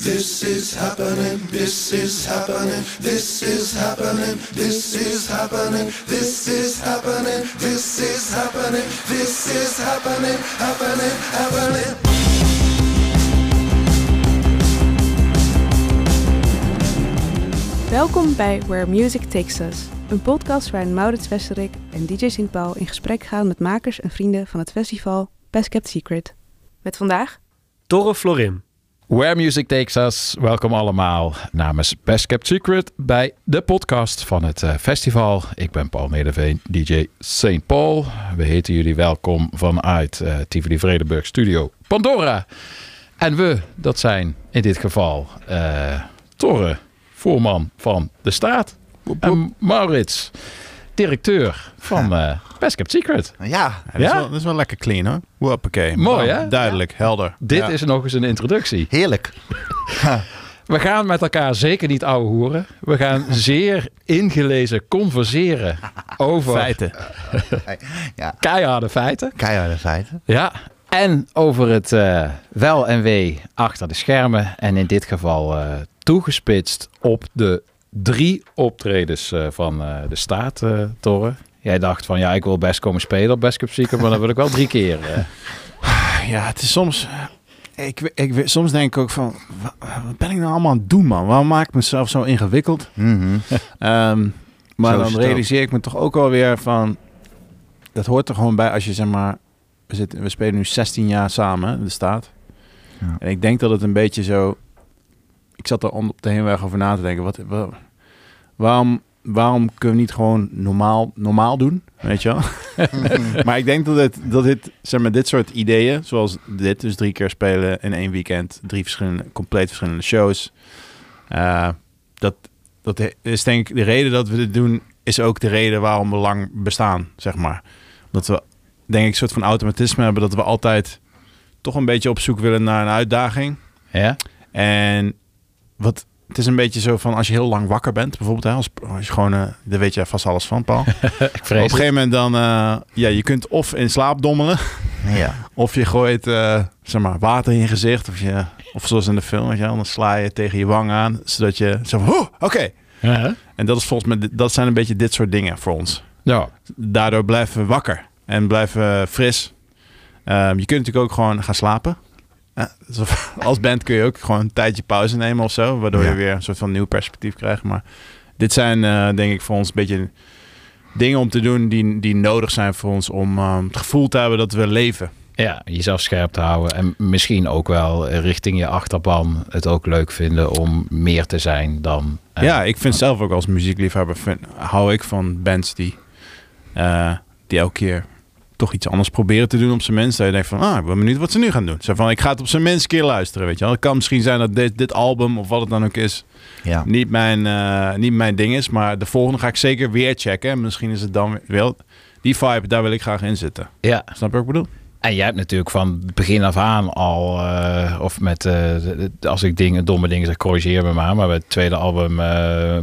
This is happening, this is happening, this is happening, this is happening, this is happening, this is happening, this is happening, happening, happening. Welkom bij Where Music Takes Us, een podcast waarin Maurits Westerik en DJ Sint-Paul in gesprek gaan met makers en vrienden van het festival Best Kept Secret. Met vandaag Torre Florin. Where Music Takes Us. Welkom allemaal namens Best Kept Secret bij de podcast van het eh, festival. Ik ben Paul Nederveen, DJ St. Paul. We heten jullie welkom vanuit uh, Tivoli Vredenburg Studio Pandora. En we, dat zijn in dit geval uh, Torre, voorman van de staat. En Maurits, directeur van uh, Best Kept Secret. Ja, dat, Is wel, dat is wel lekker clean hoor. Hoppakee. Mooi hè? Duidelijk, helder. Dit Ja. is nog eens een introductie. heerlijk. We gaan met elkaar zeker niet ouwe hoeren. We gaan zeer ingelezen converseren over Feiten. Ja, keiharde feiten. keiharde feiten. Ja. En over het eh, wel en wee achter de schermen. En in dit geval eh, toegespitst op de drie optredens eh, van eh, de staat, eh Torre. Jij dacht van ja, ik wil best komen spelen op Best Cup Secret, maar dan wil ik wel drie keer. eh. Ja, het is soms... Ik, ik, soms denk ik ook van, wa- wat ben ik nou allemaal aan het doen man? Waarom maak ik mezelf zo ingewikkeld? Mhm. Ehm, maar Zo dan realiseer ik me toch ook alweer van... Dat hoort er gewoon bij als je zeg maar... We, zitten, we spelen nu 16 jaar samen, de staat. Ja. En ik denk dat het een beetje zo... Ik zat er om- op de heenweg over na te denken. Wat, wa- waarom, waarom kunnen we niet gewoon normaal, normaal doen? Weet je wel? maar ik denk dat, het, dat dit, zeg maar, dit soort ideeën, zoals dit, dus drie keer spelen in één weekend, drie verschillende, compleet verschillende shows. eh, dat, dat is denk ik de reden dat we dit doen, is ook de reden waarom we lang bestaan, zeg maar. Dat we, denk ik, een soort van automatisme hebben dat we altijd toch een beetje op zoek willen naar een uitdaging. ja? En wat, het is een beetje zo van als je heel lang wakker bent, bijvoorbeeld, hè, als, als je gewoon, eh daar weet je vast alles van, Paul. Op een gegeven moment dan, eh, ja, je kunt of in slaap dommelen, Ja. of je gooit, eh, zeg maar, water in je gezicht, of je, of zoals in de film, weet je, dan sla je tegen je wang aan, zodat je zo van, "Oeh, oké. Ja? En dat is volgens mij, dat zijn een beetje dit soort dingen voor ons. ja. Daardoor blijven we wakker en blijven we fris. Ehm, je kunt natuurlijk ook gewoon gaan slapen. Ja, dus als band kun je ook gewoon een tijdje pauze nemen of zo, waardoor Ja. je weer een soort van nieuw perspectief krijgt. Maar dit zijn, eh, denk ik, voor ons een beetje dingen om te doen die, die nodig zijn voor ons om ehm, het gevoel te hebben dat we leven. Ja, jezelf scherp te houden. En misschien ook wel richting je achterban het ook leuk vinden om meer te zijn dan... eh, ja, ik vind zelf ook als muziekliefhebber vind, hou ik van bands die, eh, die elke keer toch iets anders proberen te doen op zijn minst. Dat je denkt van, ah, ik ben benieuwd wat ze nu gaan doen. Zo van, ik ga het op zijn minst een keer luisteren, weet je wel. Het kan misschien zijn dat dit, dit album of wat het dan ook is, Ja. niet mijn, eh, niet mijn ding is. Maar de volgende ga ik zeker weer checken. En misschien is het dan weer wel... Die vibe, daar wil ik graag in zitten. ja. Snap je wat ik bedoel? En jij hebt natuurlijk van begin af aan al, eh, of met, de- als ik dingen, domme dingen zeg, corrigeer me maar. Maar bij het tweede album,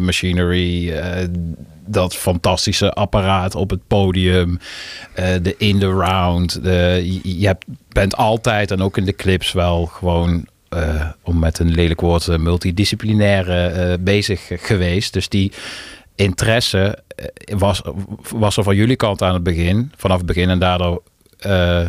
Machinery, dat fantastische apparaat op het podium, eh, de in the round. De, je, bent altijd en ook in de clips wel gewoon, eh, om met een lelijk woord, eh, multidisciplinaire bezig geweest. Dus die interesse was, was er van jullie kant aan het begin, vanaf het begin. En daardoor,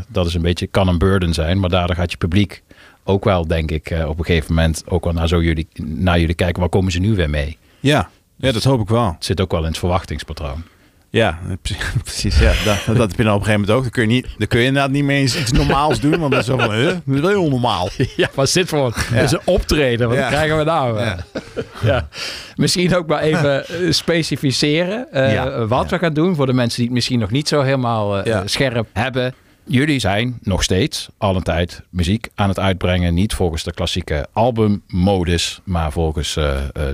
dat is een beetje, kan een burden zijn. Maar daardoor gaat je publiek ook wel, denk ik, op een gegeven moment ook wel naar, zo jullie, naar jullie kijken. Waar komen ze nu weer mee? Ja, ja dat hoop ik wel. Het zit ook wel in het verwachtingspatroon. Ja, pre- precies. Ja, dat, dat heb je dan op een gegeven moment ook. Dan kun je, niet, dan kun je inderdaad niet meer eens iets normaals doen. Want dat is zo van, dat is heel normaal. Ja, wat zit voor Ja. is een optreden? Wat Ja. krijgen we nou? Ja. Ja. Misschien ook maar even eh, specificeren eh, wat we gaan doen voor de mensen die het misschien nog niet zo helemaal eh, scherp hebben. Jullie zijn nog steeds al een tijd muziek aan het uitbrengen. Niet volgens de klassieke albummodus, maar volgens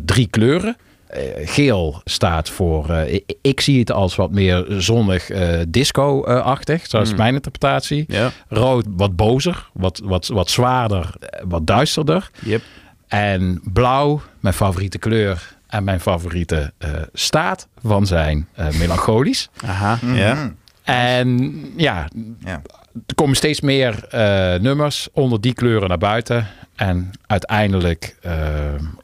drie kleuren. Eh, geel staat voor, eh, ik, ik zie het als wat meer zonnig eh, disco-achtig. Dat is mijn interpretatie. Ja, Rood wat bozer, wat, wat, wat zwaarder, wat duisterder. yep. En blauw, mijn favoriete kleur en mijn favoriete eh, staat van zijn eh, melancholisch. Aha, ja. En ja, Ja. Er komen steeds meer eh, nummers onder die kleuren naar buiten. En uiteindelijk, eh,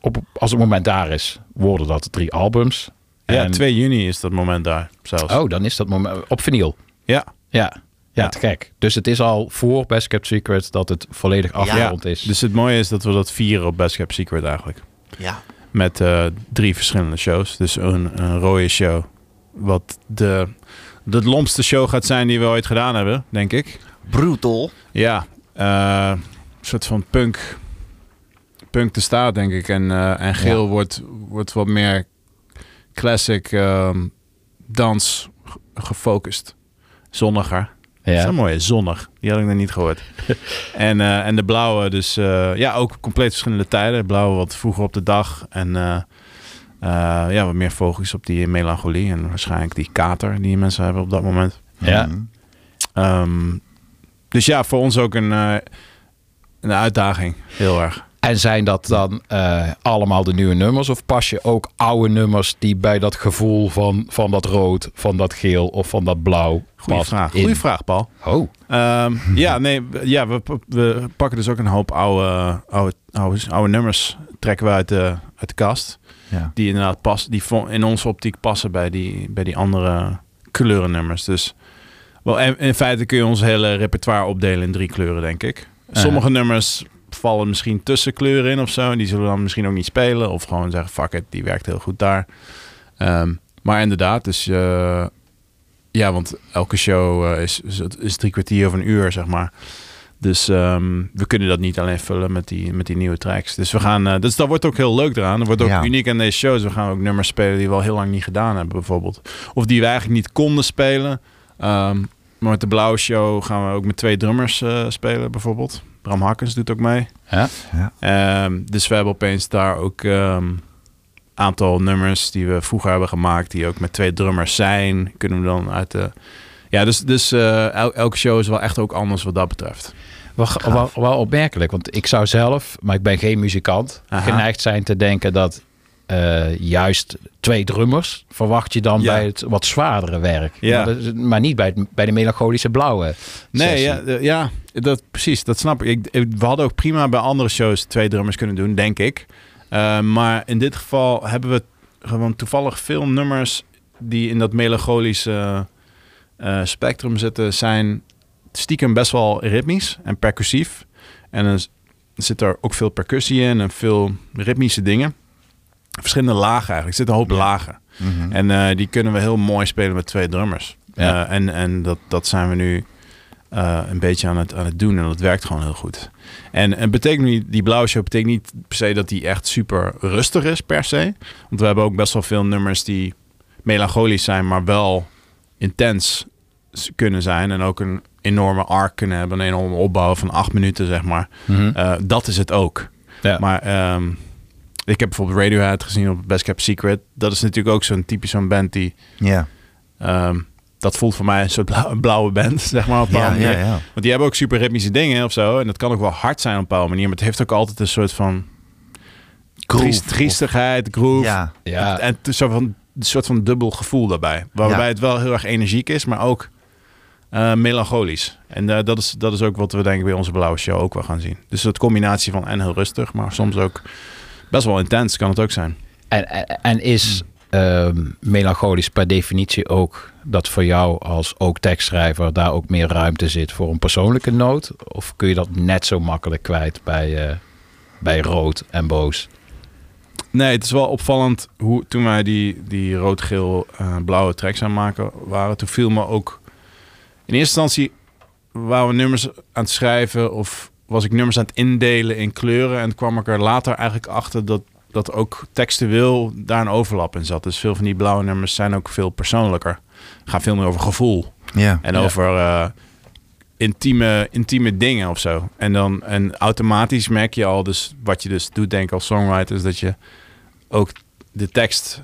op, als het moment daar is, worden dat drie albums. Ja, En- 2 juni is dat moment daar zelfs. Oh, dan is dat moment op vinyl. Ja, Ja, ja, Ja. te gek. Dus het is al voor Best Kept Secret dat het volledig afgerond is. dus het mooie is dat we dat vieren op Best Kept Secret eigenlijk. Ja. Met eh, drie verschillende shows. Dus een, een rode show. Wat de, de lompste show gaat zijn die we ooit gedaan hebben, denk ik. Brutal. Ja, eh, een soort van punk. Punk te staat, denk ik. En, eh, en geel wordt, wordt wat meer classic ehm, dans ge- gefocust. Zonniger. Dat is ja. een mooie, zonnig. Die had ik nog niet gehoord. en, eh, en de blauwe, dus ja, ook compleet verschillende tijden. De blauwe wat vroeger op de dag. En ja, wat meer focus op die melancholie. En waarschijnlijk die kater die mensen hebben op dat moment. Ja. Mhm. Ehm, dus ja, voor ons ook een, eh, een uitdaging. Heel erg. En zijn dat dan eh, allemaal de nieuwe nummers? Of pas je ook oude nummers die bij dat gevoel van, van dat rood, van dat geel of van dat blauw Goeie vraag. Goeie vraag, Paul. Oh, Ehm, ja, nee, ja, we, pakken dus ook een hoop oude, oude, oude, oude nummers. Trekken we uit de, uit de kast. Ja. Die inderdaad passen, die in onze optiek passen bij die, bij die andere kleurennummers. Dus wel, in, in feite kun je ons hele repertoire opdelen in drie kleuren, denk ik. Sommige nummers vallen misschien tussen kleuren in of zo. En die zullen dan misschien ook niet spelen. Of gewoon zeggen, fuck it, die werkt heel goed daar. Ehm, maar inderdaad, dus eh, ja, want elke show eh, is, is, is drie kwartier of een uur, zeg maar. Dus ehm, we kunnen dat niet alleen vullen met die, met die nieuwe tracks. Dus we gaan, eh, dus dat wordt ook heel leuk eraan. Dat wordt ook Ja. uniek aan deze shows. We gaan ook nummers spelen die we al heel lang niet gedaan hebben, bijvoorbeeld. Of die we eigenlijk niet konden spelen. Ehm, maar met de blauwe show gaan we ook met twee drummers spelen, bijvoorbeeld. Bram Hakkens doet ook mee. ja. Ehm, dus we hebben opeens daar ook een aantal nummers die we vroeger hebben gemaakt, die ook met twee drummers zijn. Kunnen we dan uit de. Ja, dus, dus eh, el- elke show is wel echt ook anders wat dat betreft. Wel, wel, wel opmerkelijk, want ik zou zelf, maar ik ben geen muzikant, Aha. geneigd zijn te denken dat eh, juist twee drummers verwacht je dan Ja. bij het wat zwaardere werk. Ja. Maar, is- maar niet bij, het- bij de melancholische blauwe. Nee, sessie. ja, ja dat, precies, dat snap ik. ik. We hadden ook prima bij andere shows twee drummers kunnen doen, denk ik. Eh, maar in dit geval hebben we gewoon toevallig veel nummers die in dat melancholische eh, spectrum zitten, zijn stiekem best wel ritmisch en percussief. En dan zit er ook veel percussie in en veel ritmische dingen. Verschillende lagen eigenlijk. Er zitten een hoop lagen. Mhm. En eh, die kunnen we heel mooi spelen met twee drummers. Ja. Eh, en en dat, dat zijn we nu eh, een beetje aan het, aan het doen. En dat werkt gewoon heel goed. En het betekent niet, die blauwe show betekent niet per se dat die echt super rustig is per se. Want we hebben ook best wel veel nummers die melancholisch zijn, maar wel intens kunnen zijn. En ook een enorme arc kunnen hebben. Een enorme opbouw van acht minuten, zeg maar. Mhm. Dat is het ook. Ja. Maar ehm, ik heb bijvoorbeeld Radiohead gezien op Best Kept Secret. Dat is natuurlijk ook zo'n typisch zo'n band die... Ja. ehm, dat voelt voor mij een soort blauwe, blauwe band, zeg maar. Op een Ja, ja, ja. Want die hebben ook super ritmische dingen of zo. En dat kan ook wel hard zijn op een bepaalde manier. Maar het heeft ook altijd een soort van Groove triest, triestigheid, groove. Ja. ja. En het is zo van, een soort van dubbel gevoel daarbij. Waarbij Ja. het wel heel erg energiek is, maar ook eh, melancholisch. En eh, dat, is, dat is ook wat we denk ik bij onze blauwe show ook wel gaan zien. Dus dat combinatie van en heel rustig, maar soms ook best wel intens kan het ook zijn. En, en, en is ehm, melancholisch per definitie ook dat voor jou als ook tekstschrijver daar ook meer ruimte zit voor een persoonlijke noot? Of kun je dat net zo makkelijk kwijt bij, eh, bij rood en boos? Nee, het is wel opvallend hoe toen wij die, die rood-geel-blauwe tracks aan maken waren, toen viel me ook in eerste instantie waren we nummers aan het schrijven of was ik nummers aan het indelen in kleuren en kwam ik er later eigenlijk achter dat dat ook textueel daar een overlap in zat. Dus veel van die blauwe nummers zijn ook veel persoonlijker. Gaan veel meer over gevoel. Ja. En Ja. over eh, intieme, intieme dingen of zo. En dan en automatisch merk je al, dus wat je dus doet, denk ik als songwriter, is dat je ook de tekst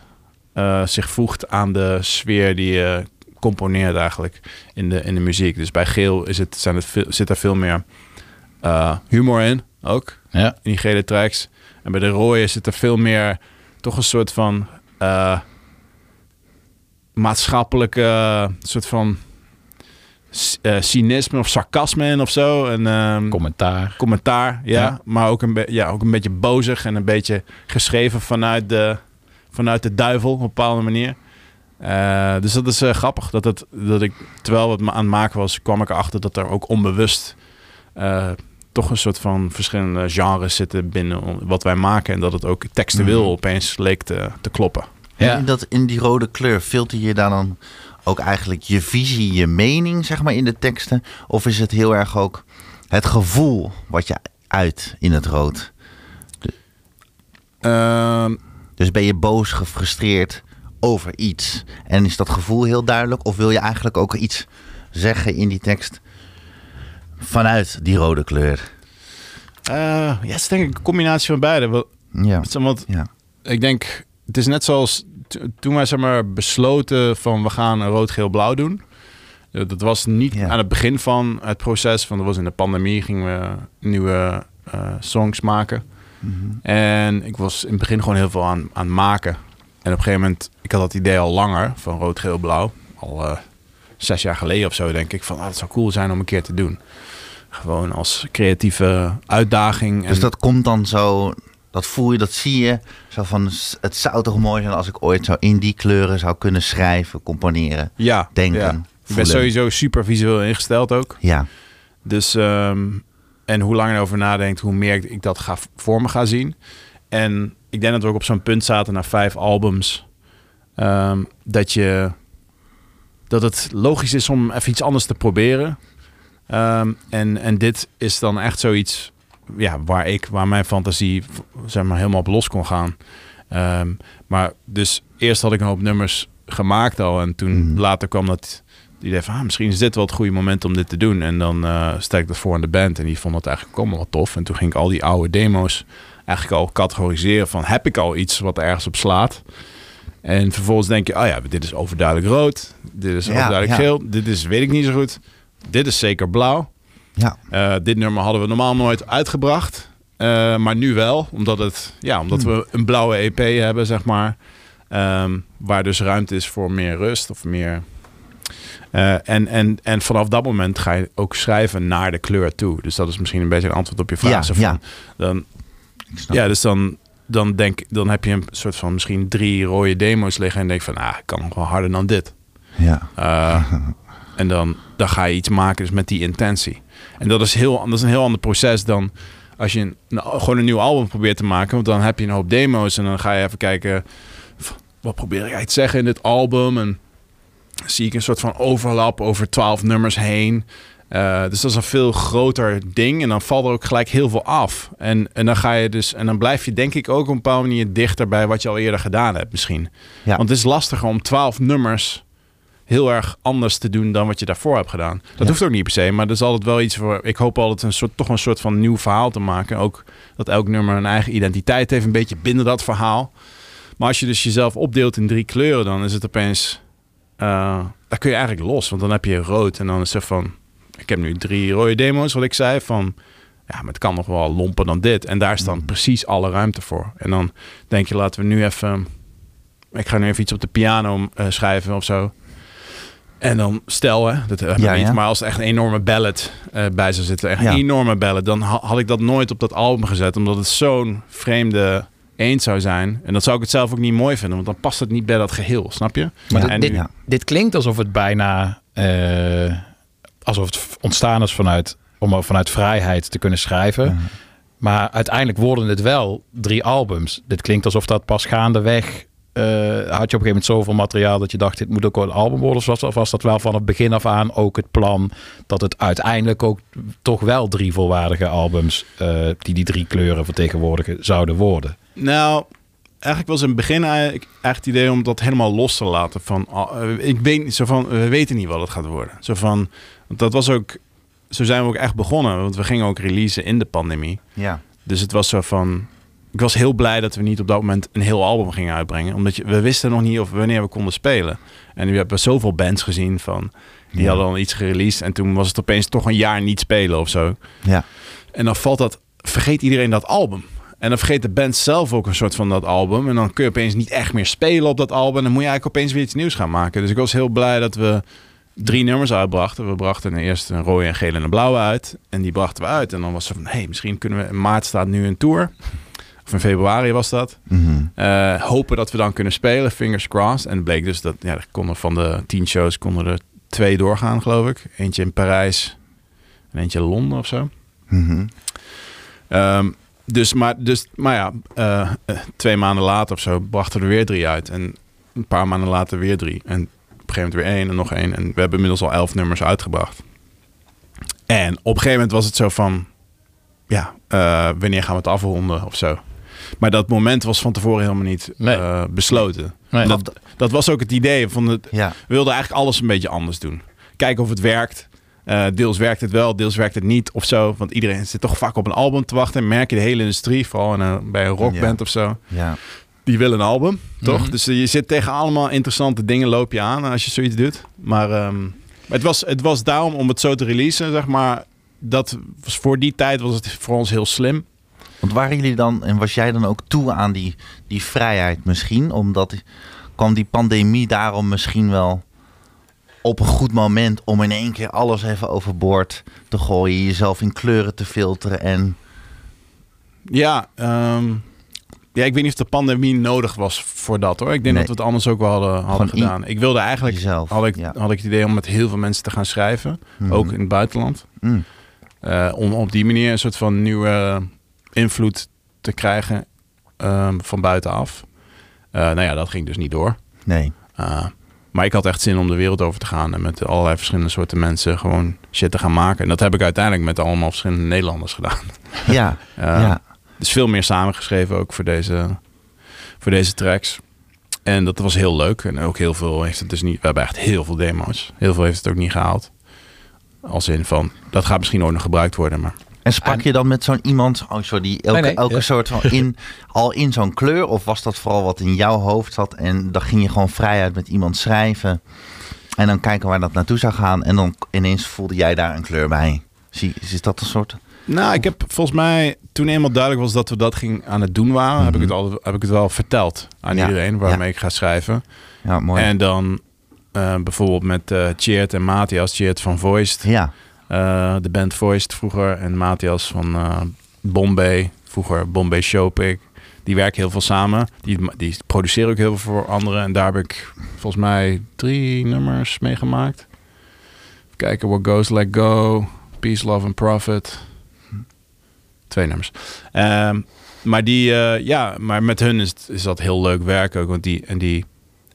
eh, zich voegt aan de sfeer die je componeert eigenlijk in de, in de muziek. Dus bij geel is het, zijn het veel, zit er veel meer eh, humor in ook, Ja, in die gele tracks. En bij de rode zit er veel meer toch een soort van eh, maatschappelijke soort van eh, cynisme of sarcasme in of zo. En, ehm, Commentaar. commentaar, ja. Ja. Maar ook een, ja, ook een beetje bozig en een beetje geschreven vanuit de, vanuit de duivel op een bepaalde manier. Eh, dus dat is eh, grappig. Dat, het, dat ik, terwijl het me aan het maken was, kwam ik erachter dat er ook onbewust eh, toch een soort van verschillende genres zitten binnen wat wij maken. En dat het ook textueel Mhm. opeens leek te, te kloppen. Ja. In, dat, in die rode kleur filter je daar dan ook eigenlijk je visie, je mening, zeg maar, in de teksten? Of is het heel erg ook het gevoel wat je uit in het rood? Ehm, Dus ben je boos, gefrustreerd over iets? En is dat gevoel heel duidelijk? Of wil je eigenlijk ook iets zeggen in die tekst vanuit die rode kleur? eh, ja, het is denk ik een combinatie van beide. Ja. Want ja. ik denk, het is net zoals toen wij zeg maar besloten van we gaan een rood, geel, blauw doen. Eh, Dat was niet Ja. aan het begin van het proces, van dat was in de pandemie, gingen we nieuwe eh, songs maken. En ik was in het begin gewoon heel veel aan, aan het maken. En op een gegeven moment, ik had dat idee al langer van rood, geel, blauw. Al zes jaar geleden of zo denk ik van, ah, dat zou cool zijn om een keer te doen. Gewoon als creatieve uitdaging. Dus En- dat komt dan zo, dat voel je, dat zie je. Zo van, het zou toch mooi zijn als ik ooit zo in die kleuren zou kunnen schrijven, componeren, ja, denken, ja. Ik ben sowieso super visueel ingesteld ook. Ja, Dus, ehm, en hoe langer je erover nadenkt, hoe meer ik, ik dat ga, voor me ga zien. En ik denk dat we ook op zo'n punt zaten na vijf albums. ehm, dat, je, dat het logisch is om even iets anders te proberen. Ehm, en, en dit is dan echt zoiets ja, waar ik, waar mijn fantasie zeg maar, helemaal op los kon gaan. Ehm, maar dus eerst had ik een hoop nummers gemaakt al. En toen Mhm. later kwam dat idee van, ah, misschien is dit wel het goede moment om dit te doen. En dan stel ik dat voor aan de band. En die vond het eigenlijk ook wel tof. En toen ging ik al die oude demo's eigenlijk al categoriseren van, heb ik al iets wat ergens op slaat? En vervolgens denk je, oh ja, dit is overduidelijk rood. Dit is Ja, overduidelijk ja. geel. Dit is, weet ik niet zo goed. Dit is zeker blauw. ja. Eh, dit nummer hadden we normaal nooit uitgebracht. Eh, maar nu wel, omdat, het, ja, omdat we een blauwe EP hebben, zeg maar. Ehm, waar dus ruimte is voor meer rust of meer. Eh, en, en, en vanaf dat moment ga je ook schrijven naar de kleur toe. Dus dat is misschien een beetje een antwoord op je vraag. Ja, ja. Dan, ja, dus dan, dan, denk, dan heb je een soort van misschien drie rode demo's liggen. En denk van, ah, ik kan nog wel harder dan dit. ja. Uh, en dan, dan ga je iets maken dus met die intentie. En dat is, heel, dat is een heel ander proces dan als je een, nou, gewoon een nieuw album probeert te maken. Want dan heb je een hoop demo's en dan ga je even kijken... wat probeer eigenlijk te zeggen in dit album? En zie ik een soort van overlap over twaalf nummers heen. Uh, dus dat is een veel groter ding. En dan valt er ook gelijk heel veel af. En, en dan ga je dus... En dan blijf je denk ik ook op een bepaalde manier dichter bij wat je al eerder gedaan hebt misschien. Ja. Want het is lastiger om twaalf nummers heel erg anders te doen dan wat je daarvoor hebt gedaan. Dat Ja. hoeft ook niet per se, maar dat is altijd wel iets voor. Ik hoop altijd een soort, toch een soort van nieuw verhaal te maken. Ook dat elk nummer een eigen identiteit heeft, een beetje binnen dat verhaal. Maar als je dus jezelf opdeelt in drie kleuren, dan is het opeens. eh daar kun je eigenlijk los, want dan heb je rood en dan is het van. Ik heb nu drie rode demo's, wat ik zei van. Ja, maar het kan nog wel lomper dan dit. En daar is dan precies alle ruimte voor. En dan denk je, laten we nu even. Ik ga nu even iets op de piano eh, schrijven of zo. En dan stel, hè, dat heb ik Ja, niet, ja. maar als er echt een enorme ballad eh, bij zou zitten, echt Ja. een enorme ballad, dan ha- had ik dat nooit op dat album gezet, omdat het zo'n vreemde eend zou zijn. En dat zou ik het zelf ook niet mooi vinden, want dan past het niet bij dat geheel, snap je? Maar Ja. dit, En dit, nu- ja. dit klinkt alsof het bijna... eh, alsof het ontstaan is vanuit, om vanuit vrijheid te kunnen schrijven. Maar uiteindelijk worden het wel drie albums. Dit klinkt alsof dat pas gaandeweg... eh had je op een gegeven moment zoveel materiaal dat je dacht... dit moet ook wel een album worden? Of was, of was dat wel van het begin af aan ook het plan... dat het uiteindelijk ook toch wel drie volwaardige albums... eh, die die drie kleuren vertegenwoordigen zouden worden? Nou, eigenlijk was in het begin eigenlijk, het idee om dat helemaal los te laten. Van, eh, ik weet niet, zo van, we weten niet wat het gaat worden. Zo van, want dat was ook, zo zijn we ook echt begonnen. Want we gingen ook releasen in de pandemie. Ja. Dus het was zo van, ik was heel blij dat we niet op dat moment een heel album gingen uitbrengen. Omdat je, we wisten nog niet of wanneer we konden spelen. En we hebben zoveel bands gezien van, die Ja. hadden al iets gereleased. En toen was het opeens toch een jaar niet spelen of zo. Ja. En dan valt dat, vergeet iedereen dat album. En dan vergeet de band zelf ook een soort van dat album. En dan kun je opeens niet echt meer spelen op dat album. En dan moet je eigenlijk opeens weer iets nieuws gaan maken. Dus ik was heel blij dat we drie nummers uitbrachten. We brachten eerst een rode, een gele en een blauwe uit. En die brachten we uit. En dan was er van, hé, hey, misschien kunnen we... In maart staat nu een tour. Of in februari was dat. Mhm. Eh, hopen dat we dan kunnen spelen, fingers crossed. En het bleek dus dat ja, er konden van de tien shows konden er twee doorgaan, geloof ik. Eentje in Parijs en eentje in Londen of zo. Mhm. Ehm, dus, maar, dus, maar ja, eh, eh, twee maanden later of zo brachten we er weer drie uit. En een paar maanden later weer drie. En op een gegeven moment weer één en nog één. En we hebben inmiddels al elf nummers uitgebracht. En op een gegeven moment was het zo van... Ja, wanneer gaan we het afronden of zo. Maar dat moment was van tevoren helemaal niet Nee. eh, besloten. Nee. dat, dat was ook het idee van het, Ja. we wilden eigenlijk alles een beetje anders doen. Kijken of het werkt. Eh, deels werkt het wel, deels werkt het niet of zo. Want iedereen zit toch vaak op een album te wachten. En merk je de hele industrie, vooral in een, bij een rockband Ja. of zo. Ja. Die willen een album, toch? Mhm. Dus eh, je zit tegen allemaal interessante dingen, loop je aan als je zoiets doet. Maar ehm, het, was, het was daarom om het zo te releasen, zeg maar. Dat was voor die tijd was het voor ons heel slim. Want waren jullie dan, en was jij dan ook toe aan die, die vrijheid misschien? Omdat kwam die pandemie daarom misschien wel op een goed moment om in één keer alles even overboord te gooien, jezelf in kleuren te filteren en Ja, ehm, ja, ik weet niet of de pandemie nodig was voor dat hoor. Ik denk Nee. dat we het anders ook wel hadden, hadden gedaan. Ik wilde eigenlijk, jezelf. had ik, ja. had ik het idee om met heel veel mensen te gaan schrijven. Mhm. Ook in het buitenland. Mm. Eh, om op die manier een soort van nieuwe invloed te krijgen ehm, van buitenaf. Eh nou ja, dat ging dus niet door. Nee. Uh, maar ik had echt zin om de wereld over te gaan en met allerlei verschillende soorten mensen gewoon shit te gaan maken. En dat heb ik uiteindelijk met allemaal verschillende Nederlanders gedaan. Ja, Uh, ja. Dus veel meer samengeschreven ook voor deze, voor deze tracks. En dat was heel leuk. En ook heel veel heeft het dus niet. We hebben echt heel veel demo's. Heel veel heeft het ook niet gehaald. Als in van, dat gaat misschien ooit nog gebruikt worden. Maar En sprak En- je dan met zo'n iemand, oh sorry, die elke, Nee, nee, elke ja. soort van in, al in zo'n kleur? Of was dat vooral wat in jouw hoofd zat en dan ging je gewoon vrijuit met iemand schrijven en dan kijken waar dat naartoe zou gaan en dan ineens voelde jij daar een kleur bij? Zie, is dat een soort? Nou, ik heb volgens mij, toen eenmaal duidelijk was dat we dat ging aan het doen waren, heb, ik het al, heb ik het wel verteld aan Ja, iedereen waarmee ik ga schrijven. Ja, mooi. En dan eh, bijvoorbeeld met eh Cheert en Matthias, Cheert van Voiced, ja, de band Voiced vroeger, en Matthias van eh, Bombay, vroeger Bombay Showpick. Die werken heel veel samen. Die, die produceren ook heel veel voor anderen. En daar heb ik volgens mij drie nummers mee gemaakt. Even kijken, What Goes Let Go, Peace, Love and Profit. Twee nummers. Ehm, maar die, eh, ja, maar met hun is, is dat heel leuk werk ook. Want die, en die,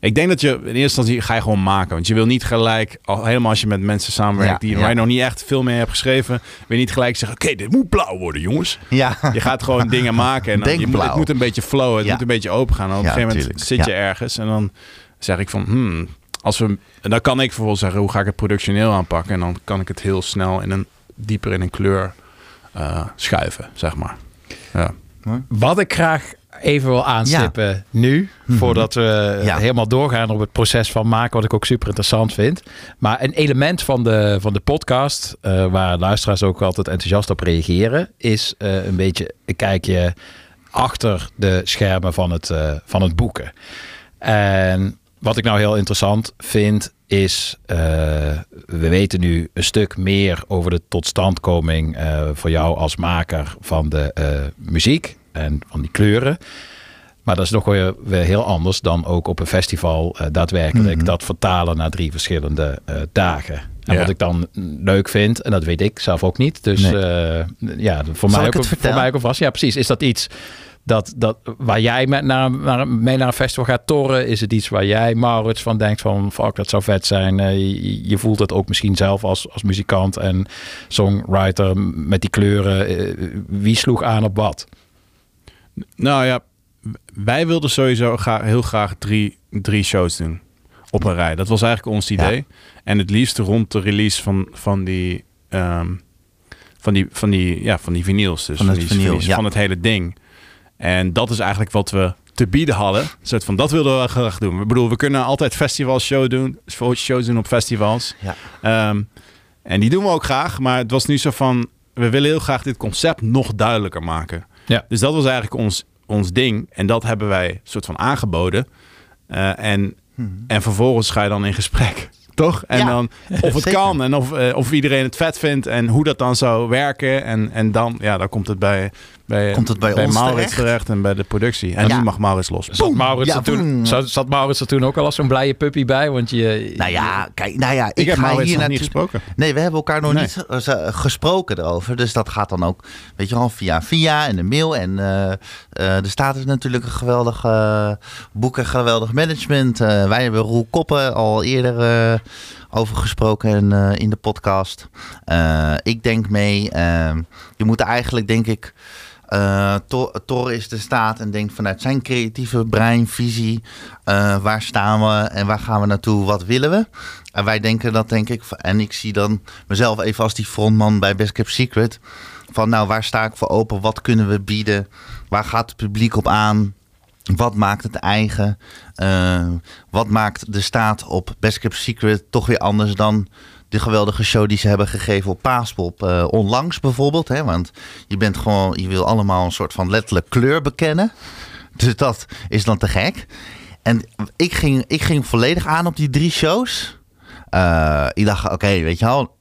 ik denk dat je in eerste instantie ga je gewoon maken. Want je wil niet gelijk, al, helemaal als je met mensen samenwerkt Ja, die ja. waar je nog niet echt veel mee hebt geschreven, wil je niet gelijk zeggen: Oké, dit moet blauw worden, jongens. ja. Je gaat gewoon dingen maken en dan, Denk je moet, het moet een beetje flowen, het Ja. moet een beetje open gaan. En op een gegeven moment tuurlijk. zit je ergens en dan zeg ik van, hmm, als we, en dan kan ik vervolgens zeggen, hoe ga ik het productioneel aanpakken? En dan kan ik het heel snel in een dieper in een kleur eh, schuiven, zeg maar. Ja. Wat ik graag even wil aanstippen nu, Mhm. voordat we Ja. helemaal doorgaan op het proces van maken, wat ik ook super interessant vind. Maar een element van de, van de podcast, eh, waar luisteraars ook altijd enthousiast op reageren, is eh, een beetje een kijkje achter de schermen van het, eh, van het boeken. En wat ik nou heel interessant vind, is eh, we weten nu een stuk meer over de totstandkoming eh, voor jou als maker van de eh, muziek en van die kleuren. Maar dat is nog weer, weer heel anders dan ook op een festival eh, daadwerkelijk Mhm. dat vertalen naar drie verschillende eh, dagen. En Ja. wat ik dan leuk vind, en dat weet ik zelf ook niet. Dus Nee. eh, ja, voor Zal mij, ook, voor mij ook alvast. Ja, precies. Is dat iets dat, dat, waar jij met naar, naar, mee naar een festival gaat toren? Is het iets waar jij, Maurits, van denkt van... fuck, dat zou vet zijn. Je, je voelt het ook misschien zelf als, als muzikant en songwriter met die kleuren. Wie sloeg aan op wat? Nou ja, wij wilden sowieso graag, heel graag drie, drie shows doen op een rij. Dat was eigenlijk ons idee. En het liefst rond de release van, van die... ehm, van die, van die, ja, van die vinyls. Dus Van het die, vinyl, die- van het hele ding. En dat is eigenlijk wat we te bieden hadden. Een soort van, dat wilden we graag doen. Ik bedoel, we kunnen altijd festivals show doen, shows doen op festivals. Ja. Ehm, en die doen we ook graag. Maar het was nu zo van, we willen heel graag dit concept nog duidelijker maken. Ja. Dus dat was eigenlijk ons, ons ding. En dat hebben wij soort van aangeboden. Eh, en, Mhm. en vervolgens ga je dan in gesprek Toch? En Ja, dan of het zeker. kan en of, eh, of iedereen het vet vindt en hoe dat dan zou werken. En, en dan, ja, dan komt het bij, bij, Komt het bij ons Maurits terecht? terecht. en bij de productie. En Ja. nu mag Maurits los. Zat Maurits, Ja, er toen, zat, zat Maurits er toen ook al als zo'n blije puppy bij? Want je, Nou ja, kijk, nou ja, ik, Ik heb ga Maurits hier nog niet natuurlijk- gesproken. Nee, we hebben elkaar nog Nee. niet eh, gesproken erover. Dus dat gaat dan ook, weet je wel, via via en de mail. En eh eh er staat dus natuurlijk een geweldig boek en geweldig management. Eh, wij hebben Roel Koppen al eerder eh, over gesproken in, eh, in de podcast. Eh, ik denk mee, eh, je moet eigenlijk denk ik... eh Tor, is de staat en denkt vanuit zijn creatieve brein, visie, waar staan we en waar gaan we naartoe, wat willen we? En wij denken dat, denk ik, en ik zie dan mezelf even als die frontman bij Best Kept Secret. Van nou, waar sta ik voor open? Wat kunnen we bieden? Waar gaat het publiek op aan? Wat maakt het eigen? Eh, wat maakt de staat op Best Kept Secret toch weer anders dan de geweldige show die ze hebben gegeven op Paaspop eh, onlangs bijvoorbeeld? Hè? Want je bent gewoon, je wil allemaal een soort van letterlijk kleur bekennen. Dus dat is dan te gek. En ik ging, ik ging volledig aan op die drie shows. Eh, ik dacht, oké, weet je wel,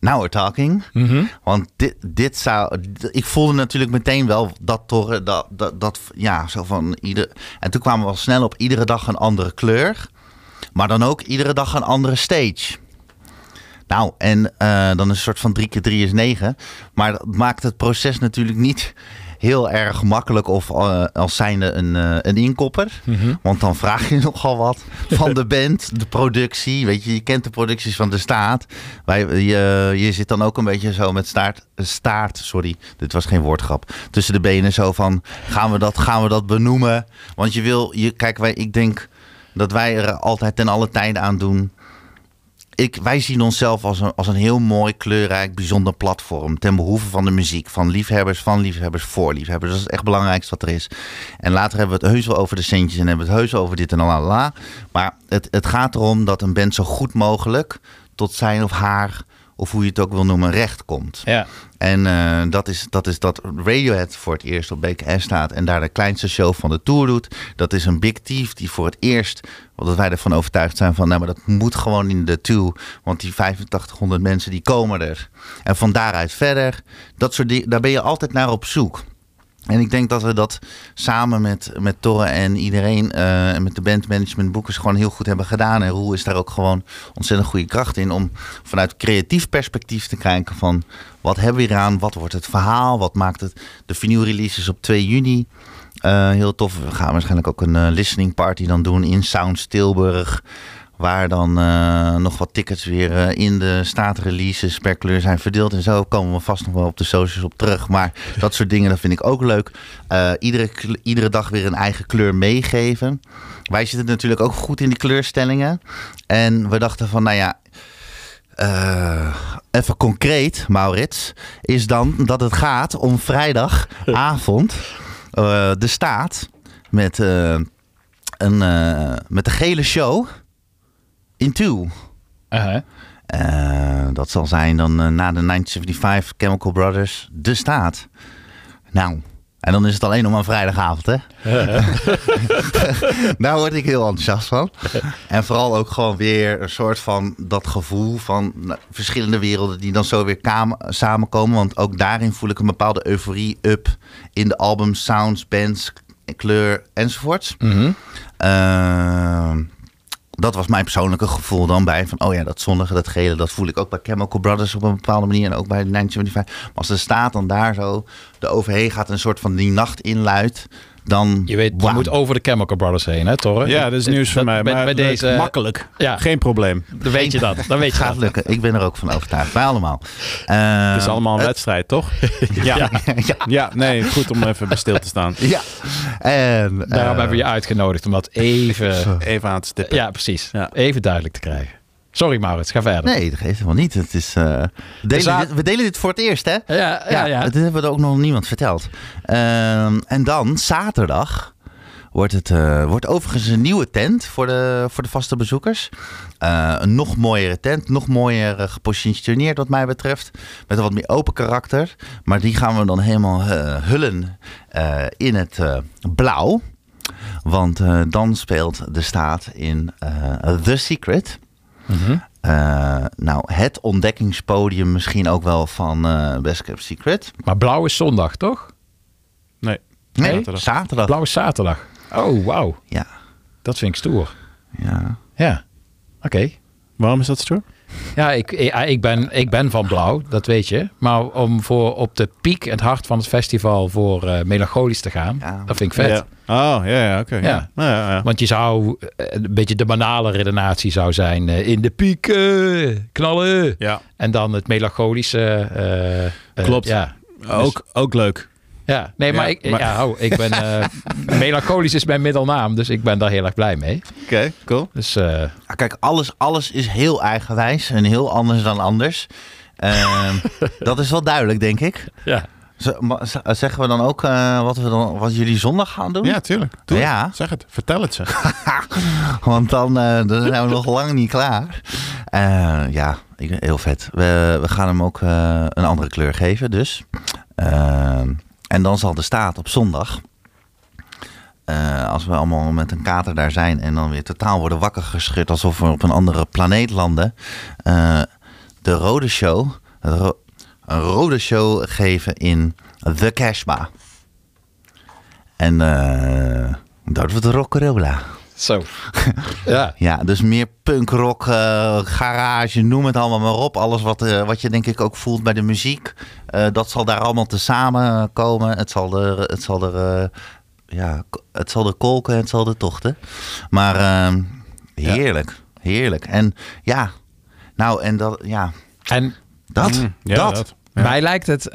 now we're talking. Mhm. Want dit, dit zou. Ik voelde natuurlijk meteen wel dat torren. Dat, dat, dat, ja, zo van ieder. En toen kwamen we al snel op iedere dag een andere kleur. Maar dan ook iedere dag een andere stage. Nou, en eh, dan is een soort van 3 keer 3 is 9. Maar dat maakt het proces natuurlijk niet heel erg makkelijk of eh, als zijnde een, eh, een inkopper. Want dan vraag je nogal wat van de band, de productie. Weet je, je kent de producties van de staat. Wij, je, je zit dan ook een beetje zo met staart, staart, sorry, dit was geen woordgrap, tussen de benen zo van, gaan we dat, gaan we dat benoemen? Want je wil, je, kijk, wij, ik denk dat wij er altijd ten alle tijden aan doen ik, wij zien onszelf als een, als een heel mooi, kleurrijk, bijzonder platform. Ten behoeve van de muziek. Van liefhebbers, van liefhebbers, voor liefhebbers. Dat is echt het belangrijkste wat er is. En later hebben we het heus wel over de centjes en hebben we het heus wel over dit en la Maar het, het gaat erom dat een band zo goed mogelijk tot zijn of haar, of hoe je het ook wil noemen, recht komt. Ja. En eh, dat, is, dat is dat Radiohead voor het eerst op BKS staat en daar de kleinste show van de tour doet. Dat is een Big Thief die voor het eerst, omdat wij ervan overtuigd zijn van, nou maar dat moet gewoon in de tour. Want die 8500 mensen die komen er. En van daaruit verder, dat soort dingen, daar ben je altijd naar op zoek. En ik denk dat we dat samen met, met Torre en iedereen eh, en met de bandmanagement boekers gewoon heel goed hebben gedaan. En Roel is daar ook gewoon ontzettend goede kracht in om vanuit creatief perspectief te kijken van wat hebben we hier aan, wat wordt het verhaal, wat maakt het. De vinyl releases op 2 juni. Eh, heel tof. We gaan waarschijnlijk ook een eh, listening party dan doen in Sounds Tilburg. Waar dan eh, nog wat tickets weer eh, in de staatreleases per kleur zijn verdeeld. En zo komen we vast nog wel op de socials op terug. Maar dat soort dingen, dat vind ik ook leuk. Eh, iedere, iedere dag weer een eigen kleur meegeven. Wij zitten natuurlijk ook goed in die kleurstellingen. En we dachten van, nou ja, even concreet, Maurits, is dan dat het gaat om vrijdagavond de staat met, een, met de gele show in Two. Uh-huh. Eh, dat zal zijn dan eh, na de 1975 Chemical Brothers de staat. Nou, en dan is het alleen om een vrijdagavond, hè? Daar word ik heel enthousiast van. En vooral ook gewoon weer een soort van dat gevoel van nou, verschillende werelden die dan zo weer samenkomen. Want ook daarin voel ik een bepaalde euforie up in de albums, sounds, bands, kleur enzovoorts. Eh, dat was mijn persoonlijke gevoel dan bij. Van, oh ja, dat zonnige, dat gele, dat voel ik ook bij Chemical Brothers op een bepaalde manier. En ook bij 1975. Maar als de staat dan daar zo de overheen gaat en een soort van die nacht inluidt. Dan, Je weet, je wauw. moet over de Chemical Brothers heen, hè, Torre? Ja, dat is nieuws voor mij. Bij, Maar bij deze... makkelijk. Ja, Geen probleem. dan weet je dat. Dan weet je gaat dat. lukken. Ik ben er ook van overtuigd. Wij allemaal. Eh, Het is allemaal een wedstrijd, toch? ja. ja. ja, nee, goed om even bij stil te staan. ja. En, Daarom eh, hebben we je uitgenodigd, om dat even... Even aan te stippen. Ja, precies. Ja. Even duidelijk te krijgen. Sorry Maurits, ga verder. Nee, dat geeft helemaal niet. Het is, eh, we, delen dit, we delen dit voor het eerst, hè? Ja, ja, ja. Dit hebben we ook nog niemand verteld. Ehm, en dan, zaterdag, wordt het eh, wordt overigens een nieuwe tent voor de, voor de vaste bezoekers. Eh, een nog mooiere tent, nog mooier gepositioneerd wat mij betreft. Met een wat meer open karakter. Maar die gaan we dan helemaal hullen in het blauw. Want dan speelt de staat in The Secret. Mhm. Eh, nou, het ontdekkingspodium misschien ook wel van eh Best Kept Secret. Maar blauw is zondag, toch? Nee. Nee, Zaterdag. zaterdag. Blauw is zaterdag. Oh, wauw. Ja, Dat vind ik stoer. ja. Ja. Oké. Waarom is dat stoer? Ja, ik, ik, ik, ben, ik ben van blauw, dat weet je. Maar om voor op de piek, het hart van het festival, voor eh, melancholisch te gaan, Ja. dat vind ik vet. Ja. Oh, ja, ja, oké. Ja. ja. Ja, ja, ja. Want je zou, eh, een beetje de banale redenatie zou zijn, eh, in de piek eh, knallen. Ja. En dan het melancholische. eh, eh, Klopt. Ja, Ook, ook leuk. Ja. nee, maar, Ja, ik, maar- Ja, oh, ik ben, eh, melancholisch is mijn middelnaam, dus ik ben daar heel erg blij mee. Oké, cool. Dus eh, Kijk, alles, alles is heel eigenwijs en heel anders dan anders. Ehm, dat is wel duidelijk, denk ik. ja. Z- Zeggen we dan ook eh, wat, we dan, wat jullie zondag gaan doen? Ja, tuurlijk. Doe het. Ja. Zeg het. Vertel het ze. Want dan, eh, dan zijn we nog lang niet klaar. Eh, ja, ik, heel vet. We, we gaan hem ook eh, een andere kleur geven, dus. En dan zal de staat op zondag. eh, als we allemaal met een kater daar zijn en dan weer totaal worden wakker geschud alsof we op een andere planeet landen. eh, de rode show, een rode show geven in The Cashba. En eh dat wordt Rockerola. Zo. ja. Ja, dus meer punkrock, eh, garage, noem het allemaal maar op. Alles wat, eh, wat je denk ik ook voelt bij de muziek. eh, dat zal daar allemaal tezamen komen. Het zal er, het zal er, ja, het zal er kolken, het zal er tochten. Maar ehm, heerlijk, heerlijk. En ja, nou en dat, ja, En dat, Mm, ja, dat. dat. Ja. Mij lijkt het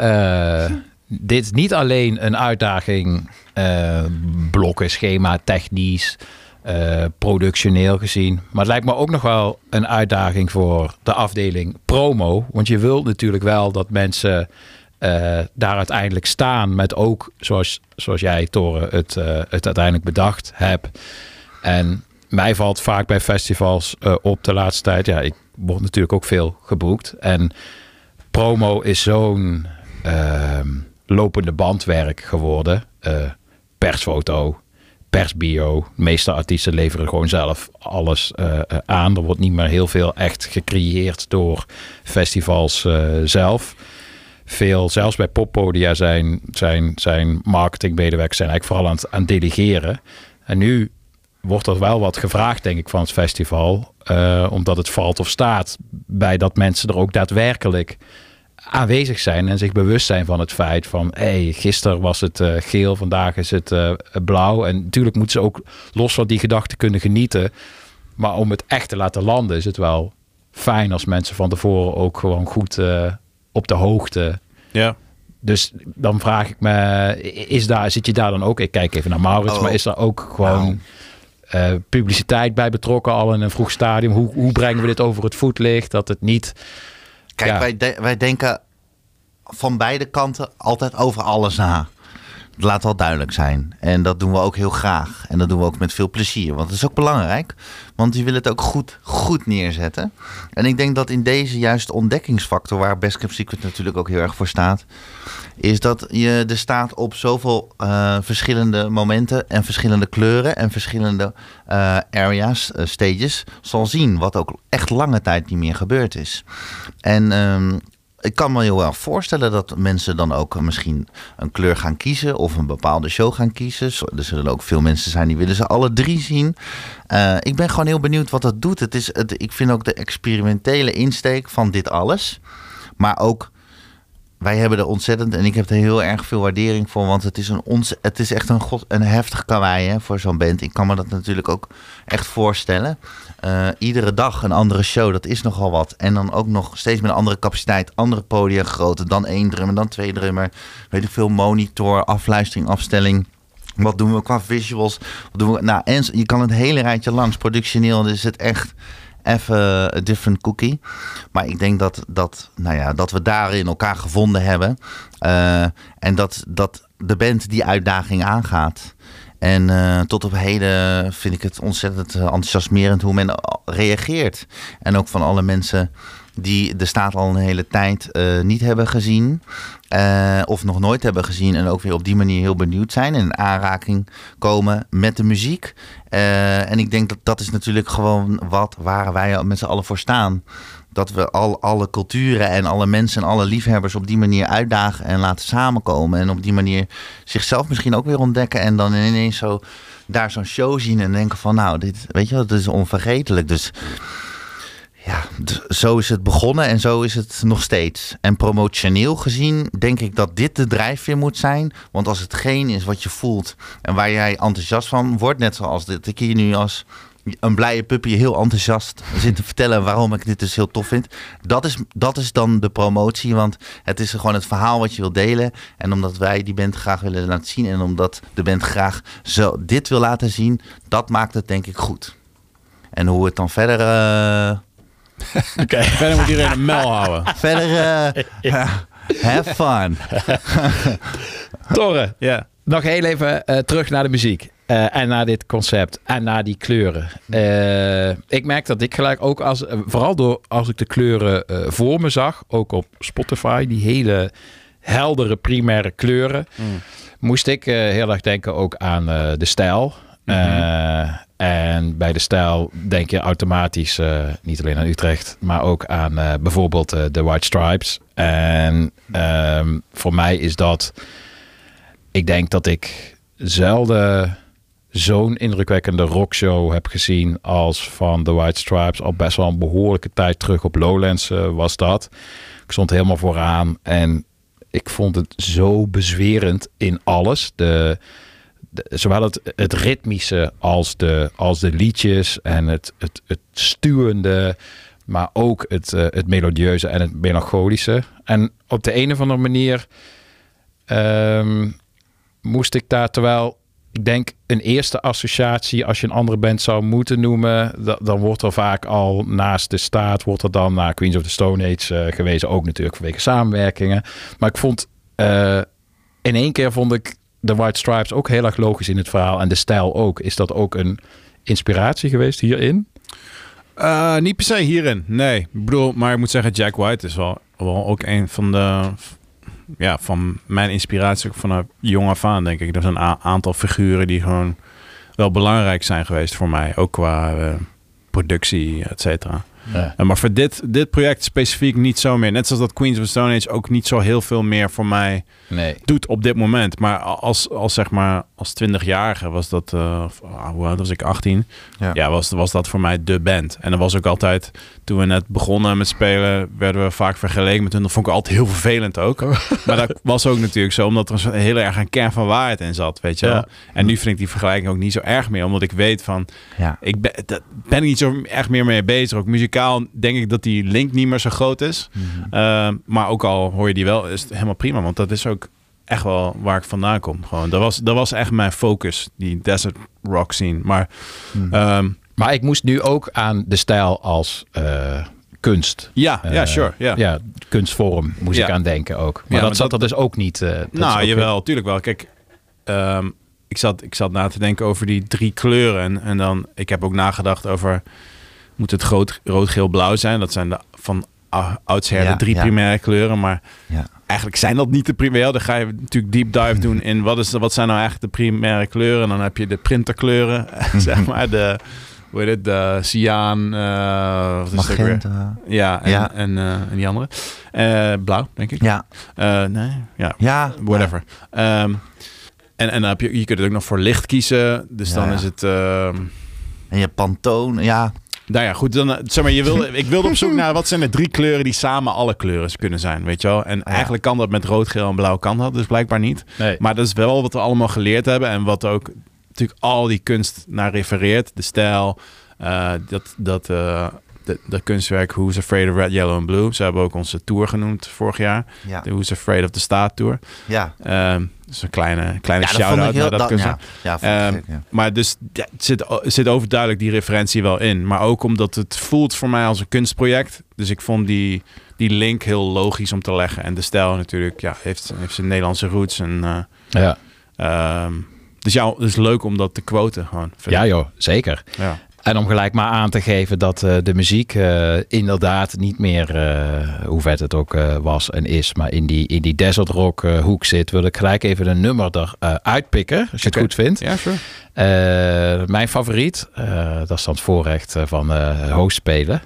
dit niet alleen een uitdaging blokken, schema, technisch, eh, productioneel gezien. Maar het lijkt me ook nog wel een uitdaging voor de afdeling promo. Want je wilt natuurlijk wel dat mensen eh, daar uiteindelijk staan met ook, zoals, zoals jij Toren het, eh, het uiteindelijk bedacht hebt. En mij valt vaak bij festivals op de laatste tijd. Ja, ik word natuurlijk ook veel geboekt. En promo is zo'n ehm, lopende bandwerk geworden. Persfoto, persbio. De meeste artiesten leveren gewoon zelf alles eh, eh, aan. Er wordt niet meer heel veel echt gecreëerd door festivals eh, zelf. Veel, zelfs bij poppodia zijn, zijn, zijn marketingmedewerkers zijn eigenlijk vooral aan het, aan delegeren. En nu wordt er wel wat gevraagd, denk ik, van het festival. omdat het valt of staat bij dat mensen er ook daadwerkelijk aanwezig zijn en zich bewust zijn van het feit van hey, gisteren was het eh, geel, vandaag is het eh, blauw. En natuurlijk moeten ze ook los van die gedachten kunnen genieten. Maar om het echt te laten landen is het wel fijn als mensen van tevoren ook gewoon goed eh, op de hoogte. Ja. Dus dan vraag ik me, is daar, zit je daar dan ook? Ik kijk even naar Maurits, Oh. maar is daar ook gewoon Nou. publiciteit bij betrokken al in een vroeg stadium? Hoe, hoe brengen we dit over het voetlicht? Dat het niet. Kijk, Ja. wij, de- wij denken van beide kanten altijd over alles na. Laat wel duidelijk zijn. En dat doen we ook heel graag. En dat doen we ook met veel plezier. Want het is ook belangrijk. Want je wil het ook goed, goed neerzetten. En ik denk dat in deze juist ontdekkingsfactor... waar Best Secret natuurlijk ook heel erg voor staat... is dat je er staat op zoveel eh, verschillende momenten... en verschillende kleuren en verschillende eh, areas, eh, stages... zal zien wat ook echt lange tijd niet meer gebeurd is. En ehm, ik kan me heel wel voorstellen dat mensen dan ook misschien een kleur gaan kiezen of een bepaalde show gaan kiezen. Er zullen ook veel mensen zijn die willen ze alle drie zien. Eh, ik ben gewoon heel benieuwd wat dat doet. Het is, ik vind ook de experimentele insteek van dit alles, maar ook wij hebben er ontzettend, en ik heb er heel erg veel waardering voor, want het is, een ons, het is echt een, god, heftig kawaii voor zo'n band. Ik kan me dat natuurlijk ook echt voorstellen. Eh, iedere dag een andere show, dat is nogal wat. En dan ook nog steeds met een andere capaciteit, andere podia groter, dan één drummer, dan twee drummer. Weet ik veel, monitor, afluistering, afstelling. Wat doen we qua visuals? Wat doen we? Nou, en je kan het hele rijtje langs. Productioneel is het echt even een different cookie. Maar ik denk dat, dat, nou ja, dat we daarin elkaar gevonden hebben. Eh, en dat, dat de band die uitdaging aangaat. En eh, tot op heden vind ik het ontzettend eh, enthousiasmerend hoe men reageert. En ook van alle mensen die de staat al een hele tijd eh, niet hebben gezien. eh, of nog nooit hebben gezien. En ook weer op die manier heel benieuwd zijn. En in aanraking komen met de muziek. Eh, en ik denk dat dat is natuurlijk gewoon wat waar wij met z'n allen voor staan. Dat we al, alle culturen en alle mensen en alle liefhebbers op die manier uitdagen en laten samenkomen. En op die manier zichzelf misschien ook weer ontdekken. En dan ineens zo daar zo'n show zien en denken van nou, dit, weet je wel, dit is onvergetelijk. Dus ja, zo is het begonnen en zo is het nog steeds. En promotioneel gezien denk ik dat dit de drijfveer moet zijn. Want als het geen is wat je voelt en waar jij enthousiast van wordt, net zoals dit ik hier nu als een blije puppy heel enthousiast zit te vertellen waarom ik dit dus heel tof vind. Dat is, dat is dan de promotie, want het is gewoon het verhaal wat je wil delen. En omdat wij die band graag willen laten zien en omdat de band graag zo dit wil laten zien, dat maakt het denk ik goed. En hoe het dan verder... eh, Oké. Verder moet iedereen een mel houden. Verder, eh, have fun. Torre, Ja. nog heel even eh, terug naar de muziek. eh, en naar dit concept. En naar die kleuren. Eh, ik merk dat ik gelijk ook als... vooral door als ik de kleuren eh, voor me zag. Ook op Spotify. Die hele heldere primaire kleuren. Moest ik heel erg denken ook aan eh, de stijl. Eh, en bij de stijl denk je automatisch eh, niet alleen aan Utrecht, maar ook aan eh, bijvoorbeeld eh, de White Stripes. En ehm, voor mij is dat, ik denk dat ik zelden zo'n indrukwekkende rockshow heb gezien als van de White Stripes. Al best wel een behoorlijke tijd terug op Lowlands was dat. Ik stond helemaal vooraan en ik vond het zo bezwerend in alles. De- zowel het, het ritmische als de, als de liedjes en het, het, het stuwende, maar ook het, eh, het melodieuze en het melancholische. En op de een of andere manier ehm, moest ik daar, terwijl ik denk een eerste associatie, als je een andere band zou moeten noemen, da- dan wordt er vaak al naast de staat, wordt er dan naar Queens of the Stone Age eh, gewezen, ook natuurlijk vanwege samenwerkingen. Maar ik vond, eh, in één keer vond ik de White Stripes ook heel erg logisch in het verhaal en de stijl ook. Is dat ook een inspiratie geweest hierin? Eh, niet per se hierin, nee. Ik bedoel, maar ik moet zeggen, Jack White is wel, wel ook een van de... Ja, van mijn inspiratie vanaf jong af aan, denk ik. Er zijn een aantal figuren die gewoon wel belangrijk zijn geweest voor mij. Ook qua eh, productie, et cetera. Ja. Eh, maar voor dit, dit project specifiek niet zo meer. Net zoals dat Queens of Stone Age ook niet zo heel veel meer voor mij Nee. doet op dit moment. Maar als, als zeg maar als 20-jarige was dat, ah, hoe oud was ik, 18? Ja. Ja, was, was dat voor mij de band. En dat was ook altijd, toen we net begonnen met spelen, werden we vaak vergeleken met hun. Dat vond ik altijd heel vervelend ook. maar dat was ook natuurlijk zo, omdat er heel erg een kern van waarheid in zat, weet je. Ja. En nu vind ik die vergelijking ook niet zo erg meer, omdat ik weet van, Ja. ik ben, dat ben ik niet zo echt meer mee bezig. Ook muzikaal denk ik dat die link niet meer zo groot is. Uh, maar ook al hoor je die wel, is het helemaal prima. Want dat is ook echt wel waar ik vandaan kom. Gewoon, dat, was, dat was echt mijn focus, die desert rock scene. Maar ehm, Maar ik moest nu ook aan de stijl als eh, kunst. ja, ja, eh, sure. Ja. ja, kunstvorm moest Ja. ik aan denken ook. Maar Ja, dat maar zat dat- er dus ook niet. is nou, jawel, tuurlijk wel. Kijk, ehm, ik, zat, ik zat na te denken over die drie kleuren. En, en dan, ik heb ook nagedacht over, moet het rood, rood geel, blauw zijn? Dat zijn de, van oudsher Ja, de drie ja. primaire kleuren. Maar Ja. eigenlijk zijn dat niet de primaire. Dan ga je natuurlijk deep dive doen in wat, is, wat zijn nou eigenlijk de primaire kleuren. En dan heb je de printerkleuren, zeg maar. De, hoe heet het, de cyan, eh, wat is weer? Magenta. Ja, en, Ja. En, eh, en die andere. Eh, blauw, denk ik. Ja. Nee, ja, Ja. whatever. Ehm, en, en dan heb je, je kunt het ook nog voor licht kiezen. Dus dan is het... ehm, En je Pantone. Ja. Nou ja, goed. Dan, eh, zeg maar, je wilde, ik wilde op zoek naar wat zijn de drie kleuren die samen alle kleuren kunnen zijn, weet je wel. En eigenlijk kan dat met rood, geel en blauw kan dat, dus blijkbaar niet. Nee. Maar dat is wel wat we allemaal geleerd hebben en wat ook natuurlijk al die kunst naar refereert. De stijl, eh, dat, dat, eh, de, de kunstwerk Who's Afraid of Red, Yellow and Blue. Ze hebben ook onze tour genoemd vorig jaar. Ja. De Who's Afraid of the Staat Tour. Ja. Ehm dus een kleine, kleine Ja, shout-out naar dat dat, kunstwerk. ja. Ja, vond ik gek, ja. Maar dus ja, het zit, zit overduidelijk die referentie wel in. Maar ook omdat het voelt voor mij als een kunstproject. Dus ik vond die, die link heel logisch om te leggen. En de stijl natuurlijk ja, heeft, heeft zijn Nederlandse roots. En, eh, Ja. ehm, dus ja, het is leuk om dat te quoten gewoon. ja, joh, zeker. ja. En om gelijk maar aan te geven dat eh, de muziek eh, inderdaad niet meer, eh, hoe vet het ook was en is, maar in die, in die desert rock hoek zit, wil ik gelijk even een nummer eruit uitpikken, als je het goed vindt. Ja, sure. Mijn favoriet, dat is dan het voorrecht van host spelen.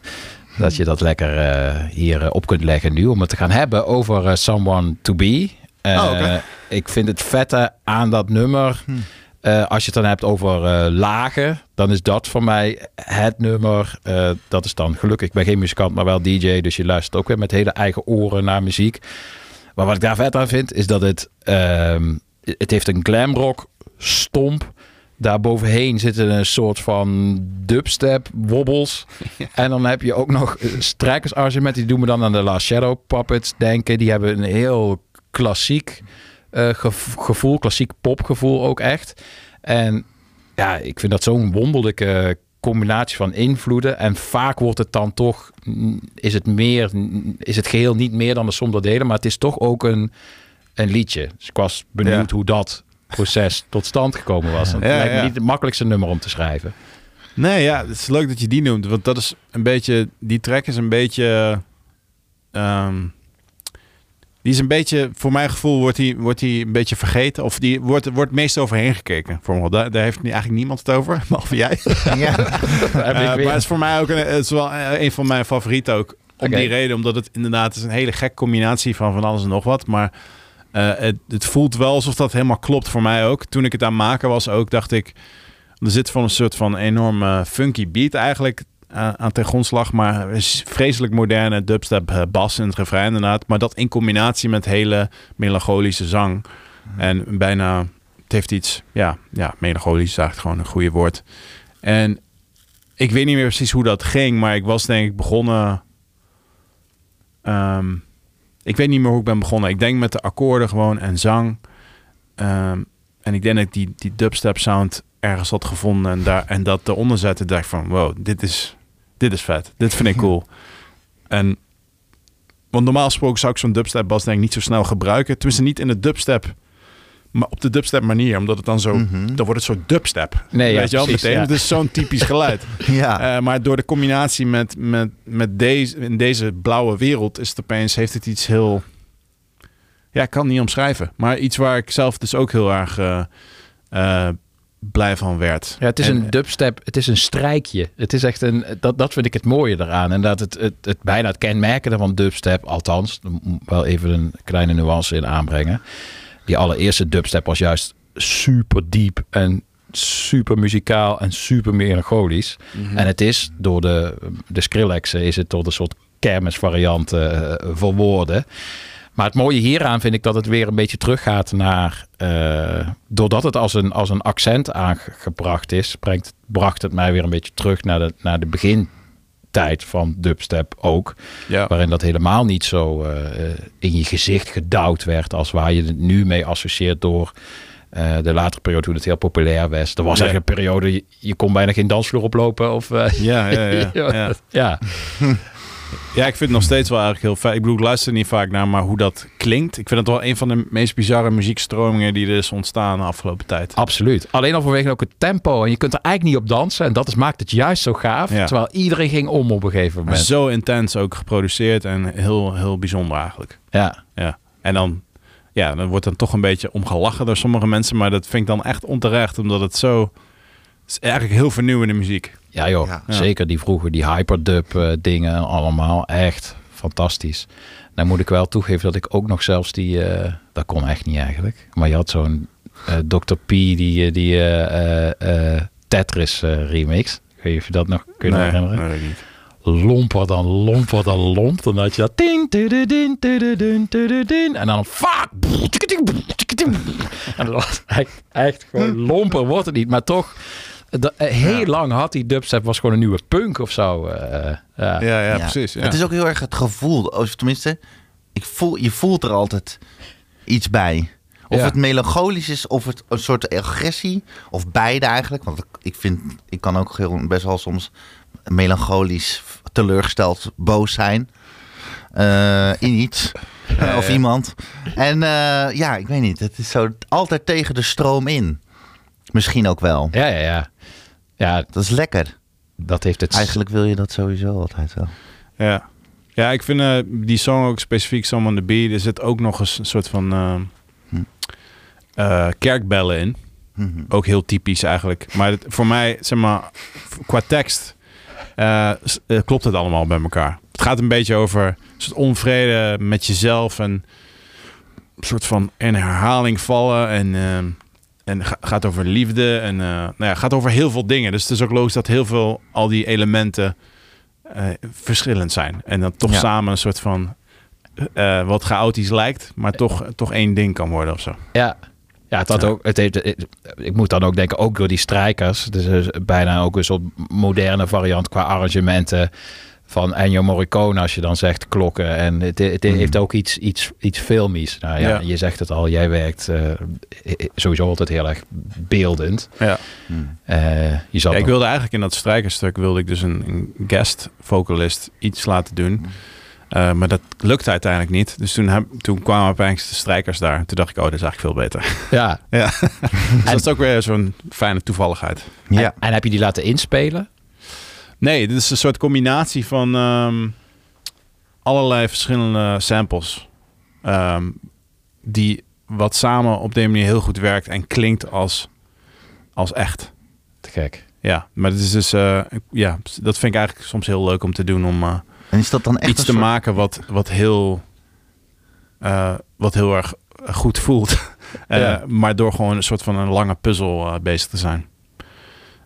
Dat je dat lekker hier op kunt leggen nu, om het te gaan hebben over Someone to Be. Oh. Ik vind het vette aan dat nummer. Eh, als je het dan hebt over eh, lagen, dan is dat voor mij het nummer. Eh, dat is dan gelukkig, ik ben geen muzikant, maar wel DJ. Dus je luistert ook weer met hele eigen oren naar muziek. Maar wat ik daar vet aan vind, is dat het... ehm, het heeft een glamrock stomp. Daarbovenheen zitten een soort van dubstep wobbels. En dan heb je ook nog strijkersarrangementen. Die doen me dan aan de Last Shadow Puppets denken. Die hebben een heel klassiek eh, gev- gevoel. Klassiek popgevoel ook echt. En ja, ik vind dat zo'n wonderlijke combinatie van invloeden. En vaak wordt het dan toch, mm, is het meer, mm, is het geheel niet meer dan de som der delen. Maar het is toch ook een, een liedje. Dus ik was benieuwd Ja. hoe dat proces tot stand gekomen was. Het Ja, lijkt me ja. niet het makkelijkste nummer om te schrijven. Nee, ja, het is leuk dat je die noemt. Want dat is een beetje... Die track is een beetje... ehm, die is een beetje... Voor mijn gevoel wordt die, wordt die een beetje vergeten. Of die wordt, wordt het meest overheen gekeken. Voor me. Daar, daar heeft eigenlijk niemand het over. Behalve jij. Ja. Eh, maar het is voor mij ook een, het is wel eh, een van mijn favorieten ook. Om die reden, omdat het inderdaad is een hele gek combinatie van van alles en nog wat. Maar eh, het, het voelt wel alsof dat helemaal klopt voor mij ook. Toen ik het aan het maken was ook, dacht ik... Er zit van een soort van enorme funky beat eigenlijk aan, ten grondslag. Maar is vreselijk moderne dubstep eh, bas in het refrein inderdaad. Maar dat in combinatie met hele melancholische zang. En bijna, het heeft iets, ja, ja melancholisch is eigenlijk gewoon een goede woord. En ik weet niet meer precies hoe dat ging, maar ik was denk ik begonnen. ehm, ik weet niet meer hoe ik ben begonnen. Ik denk met de akkoorden gewoon en zang. Ehm, en ik denk dat ik die, die dubstep sound ergens had gevonden en, daar, en dat eronder zette. dacht ik van, wow, dit is, dit is vet. Dit vind ik cool. en, want normaal gesproken zou ik zo'n dubstep bas denk ik niet zo snel gebruiken. Tenminste niet in de dubstep, maar op de dubstep manier. Omdat het dan zo, Mhm. dan wordt het zo dubstep. Nee, ja, Weet je precies, meteen. ja. Het is zo'n typisch geluid. ja. Eh, maar door de combinatie met, met, met deze, in deze blauwe wereld is het opeens, heeft het iets heel... Ja, ik kan het niet omschrijven. Maar iets waar ik zelf dus ook heel erg eh, eh, blij van werd. Ja, het is En- een dubstep, het is een strijkje. Het is echt een, dat, dat vind ik het mooie eraan. En dat het, het, het bijna het kenmerkende van dubstep, althans, wel even een kleine nuance in aanbrengen. Die allereerste dubstep was juist super diep en super muzikaal en super melancholisch. En het is door de, de Skrillexen is het door de soort kermisvariant eh verwoorden. Maar het mooie hieraan vind ik dat het weer een beetje teruggaat naar. eh, doordat het als een, als een accent aangebracht is, brengt, bracht het mij weer een beetje terug naar de, naar de begintijd van dubstep ook. Ja. Waarin dat helemaal niet zo eh, in je gezicht gedouwd werd als waar je het nu mee associeert door eh, de latere periode toen het heel populair was. Er was Ja. eigenlijk een periode, je, je kon bijna geen dansvloer oplopen. Of, Ja, ja, ja. ja. ja. Ja, ik vind het nog steeds wel eigenlijk heel fijn. Ik bedoel, ik luister er niet vaak naar, maar hoe dat klinkt. Ik vind het wel een van de meest bizarre muziekstromingen die er is ontstaan de afgelopen tijd. Absoluut. Alleen al vanwege ook het tempo. En je kunt er eigenlijk niet op dansen. En dat is, maakt het juist zo gaaf. Ja. Terwijl iedereen ging om op een gegeven moment. zo intens ook geproduceerd en heel, heel bijzonder eigenlijk. Ja. Ja. En dan, ja, dan wordt dan toch een beetje om gelachen door sommige mensen. Maar dat vind ik dan echt onterecht, omdat het zo... Het is eigenlijk heel vernieuwende muziek. Ja joh, Ja. zeker die vroeger, die hyperdub eh, dingen allemaal. Echt fantastisch. Dan moet ik wel toegeven dat ik ook nog zelfs die... eh, dat kon echt niet eigenlijk. Maar je had zo'n eh, Dr. P, die, die eh, eh, eh, Tetris eh, remix. Ik weet niet of je dat nog kunt nee, herinneren. nee, niet. lomper dan lomper dan lomp. Dan had je dat. Ding. En dan fuck. En dat was echt, echt gewoon lomper wordt het niet. Maar toch, de- eh, heel lang had die dubstep was gewoon een nieuwe punk of zo. eh, ja. Ja, ja, precies. Ja. Het is ook heel erg het gevoel. Of tenminste, ik voel, je voelt er altijd iets bij. Of Ja. het melancholisch is, of het een soort agressie. Of beide eigenlijk. Want ik- ik vind, ik kan ook heel, best wel soms melancholisch, teleurgesteld, boos zijn. eh, in iets. eh, of iemand. En eh, ja, ik weet niet. Het is zo altijd tegen de stroom in. Misschien ook wel. ja, ja, ja. Ja, Dat is lekker. dat heeft het... Eigenlijk wil je dat sowieso altijd wel. Ja, ja ik vind eh, die song ook specifiek, Some on the Beat, er zit ook nog eens een soort van eh, Hm. eh, kerkbellen in. Mhm. Ook heel typisch eigenlijk. Maar het- voor mij, zeg maar, qua tekst s- klopt het allemaal bij elkaar. Het gaat een beetje over een soort onvrede met jezelf en een soort van in herhaling vallen en, en ga- gaat over liefde en eh, nou ja, gaat over heel veel dingen. Dus het is ook logisch dat heel veel al die elementen eh, verschillend zijn en dan toch Ja. samen een soort van eh, wat chaotisch lijkt, maar toch, toch één ding kan worden of zo. Ja, ja, het had Ja. ook, het heeft, het- ik moet dan ook denken, ook door die strijkers. Dus bijna ook een soort moderne variant qua arrangementen van Ennio Morricone als je dan zegt klokken. En het, het Mm. heeft ook iets, iets, iets filmisch. Nou ja, Ja. je zegt het al, jij werkt eh, sowieso altijd heel erg beeldend. Ja. Hmm. Eh, je Ja, ik wilde eigenlijk in dat strijkerstuk wilde ik dus een, een guest vocalist iets laten doen. Eh, maar dat lukte uiteindelijk niet. Dus toen, heb, toen kwamen opeens de strijkers daar. Toen dacht ik, oh, dat is eigenlijk veel beter. ja. ja. dus dat is ook weer zo'n fijne toevalligheid. Ja. En, en heb je die laten inspelen? Nee, dit is een soort combinatie van ehm, allerlei verschillende samples. ehm, die wat samen op deze manier heel goed werkt en klinkt als, als echt. Te gek. Ja, maar het is dus, eh, ja, dat vind ik eigenlijk soms heel leuk om te doen. Om, eh, En is dat dan echt iets te soort- maken wat, wat, heel, eh, wat heel erg goed voelt. Ja. Maar door gewoon een soort van een lange puzzel bezig te zijn.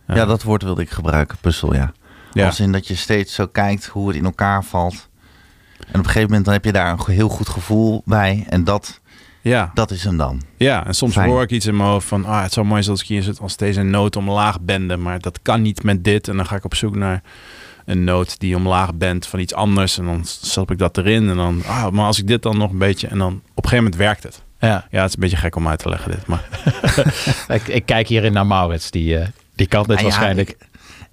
Ja, dat woord wilde ik gebruiken, puzzel, ja. Ja. Als in dat je steeds zo kijkt hoe het in elkaar valt. En op een gegeven moment dan heb je daar een heel goed gevoel bij. En dat, Ja. dat is hem dan. ja, en soms Fijn. hoor ik iets in mijn hoofd van... Ah, het zou mooi zijn als ik hier zit als deze noot omlaag bende. Maar dat kan niet met dit. En dan ga ik op zoek naar een noot die omlaag bent van iets anders. En dan stop ik dat erin. En dan, ah, maar als ik dit dan nog een beetje... En dan op een gegeven moment werkt het. Ja. Ja, het is een beetje gek om uit te leggen dit. Maar Ik, ik kijk hierin naar Maurits. Die, eh, die kan dit ja, waarschijnlijk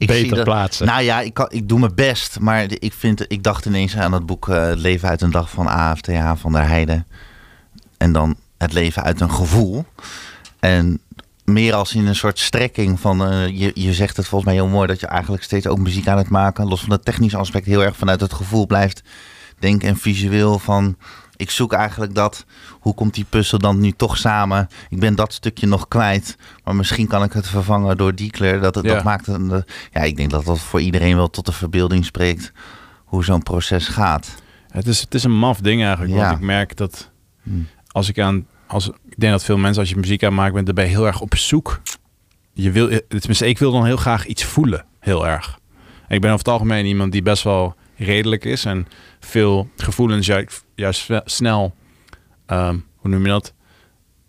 ik- ik zie beter dat- plaatsen. Nou ja, ik, kan, ik doe mijn best. Maar ik, vind, ik dacht ineens aan het boek eh, Het leven uit een dag van AFTH van der Heijden. En dan Het leven uit een gevoel. En meer als in een soort strekking van... eh, je, je zegt het volgens mij heel mooi... dat je eigenlijk steeds ook muziek aan het maken... los van het technische aspect heel erg vanuit het gevoel blijft denken. En visueel van... Ik zoek eigenlijk dat... Hoe komt die puzzel dan nu toch samen? Ik ben dat stukje nog kwijt. Maar misschien kan ik het vervangen door die kleur. Dat, het, Ja. dat maakt een... eh, Ja, ik denk dat dat voor iedereen wel tot de verbeelding spreekt... hoe zo'n proces gaat. het is, het is een maf ding eigenlijk. Ja. Want ik merk dat Hmm. als ik aan... Als, ik denk dat veel mensen, als je muziek aan het maken bent... je heel erg op zoek. Je wil, tenminste, ik wil dan heel graag iets voelen. Heel erg. En ik ben over het algemeen iemand die best wel redelijk is. En veel gevoelens juist, juist snel... ehm, hoe noem je dat?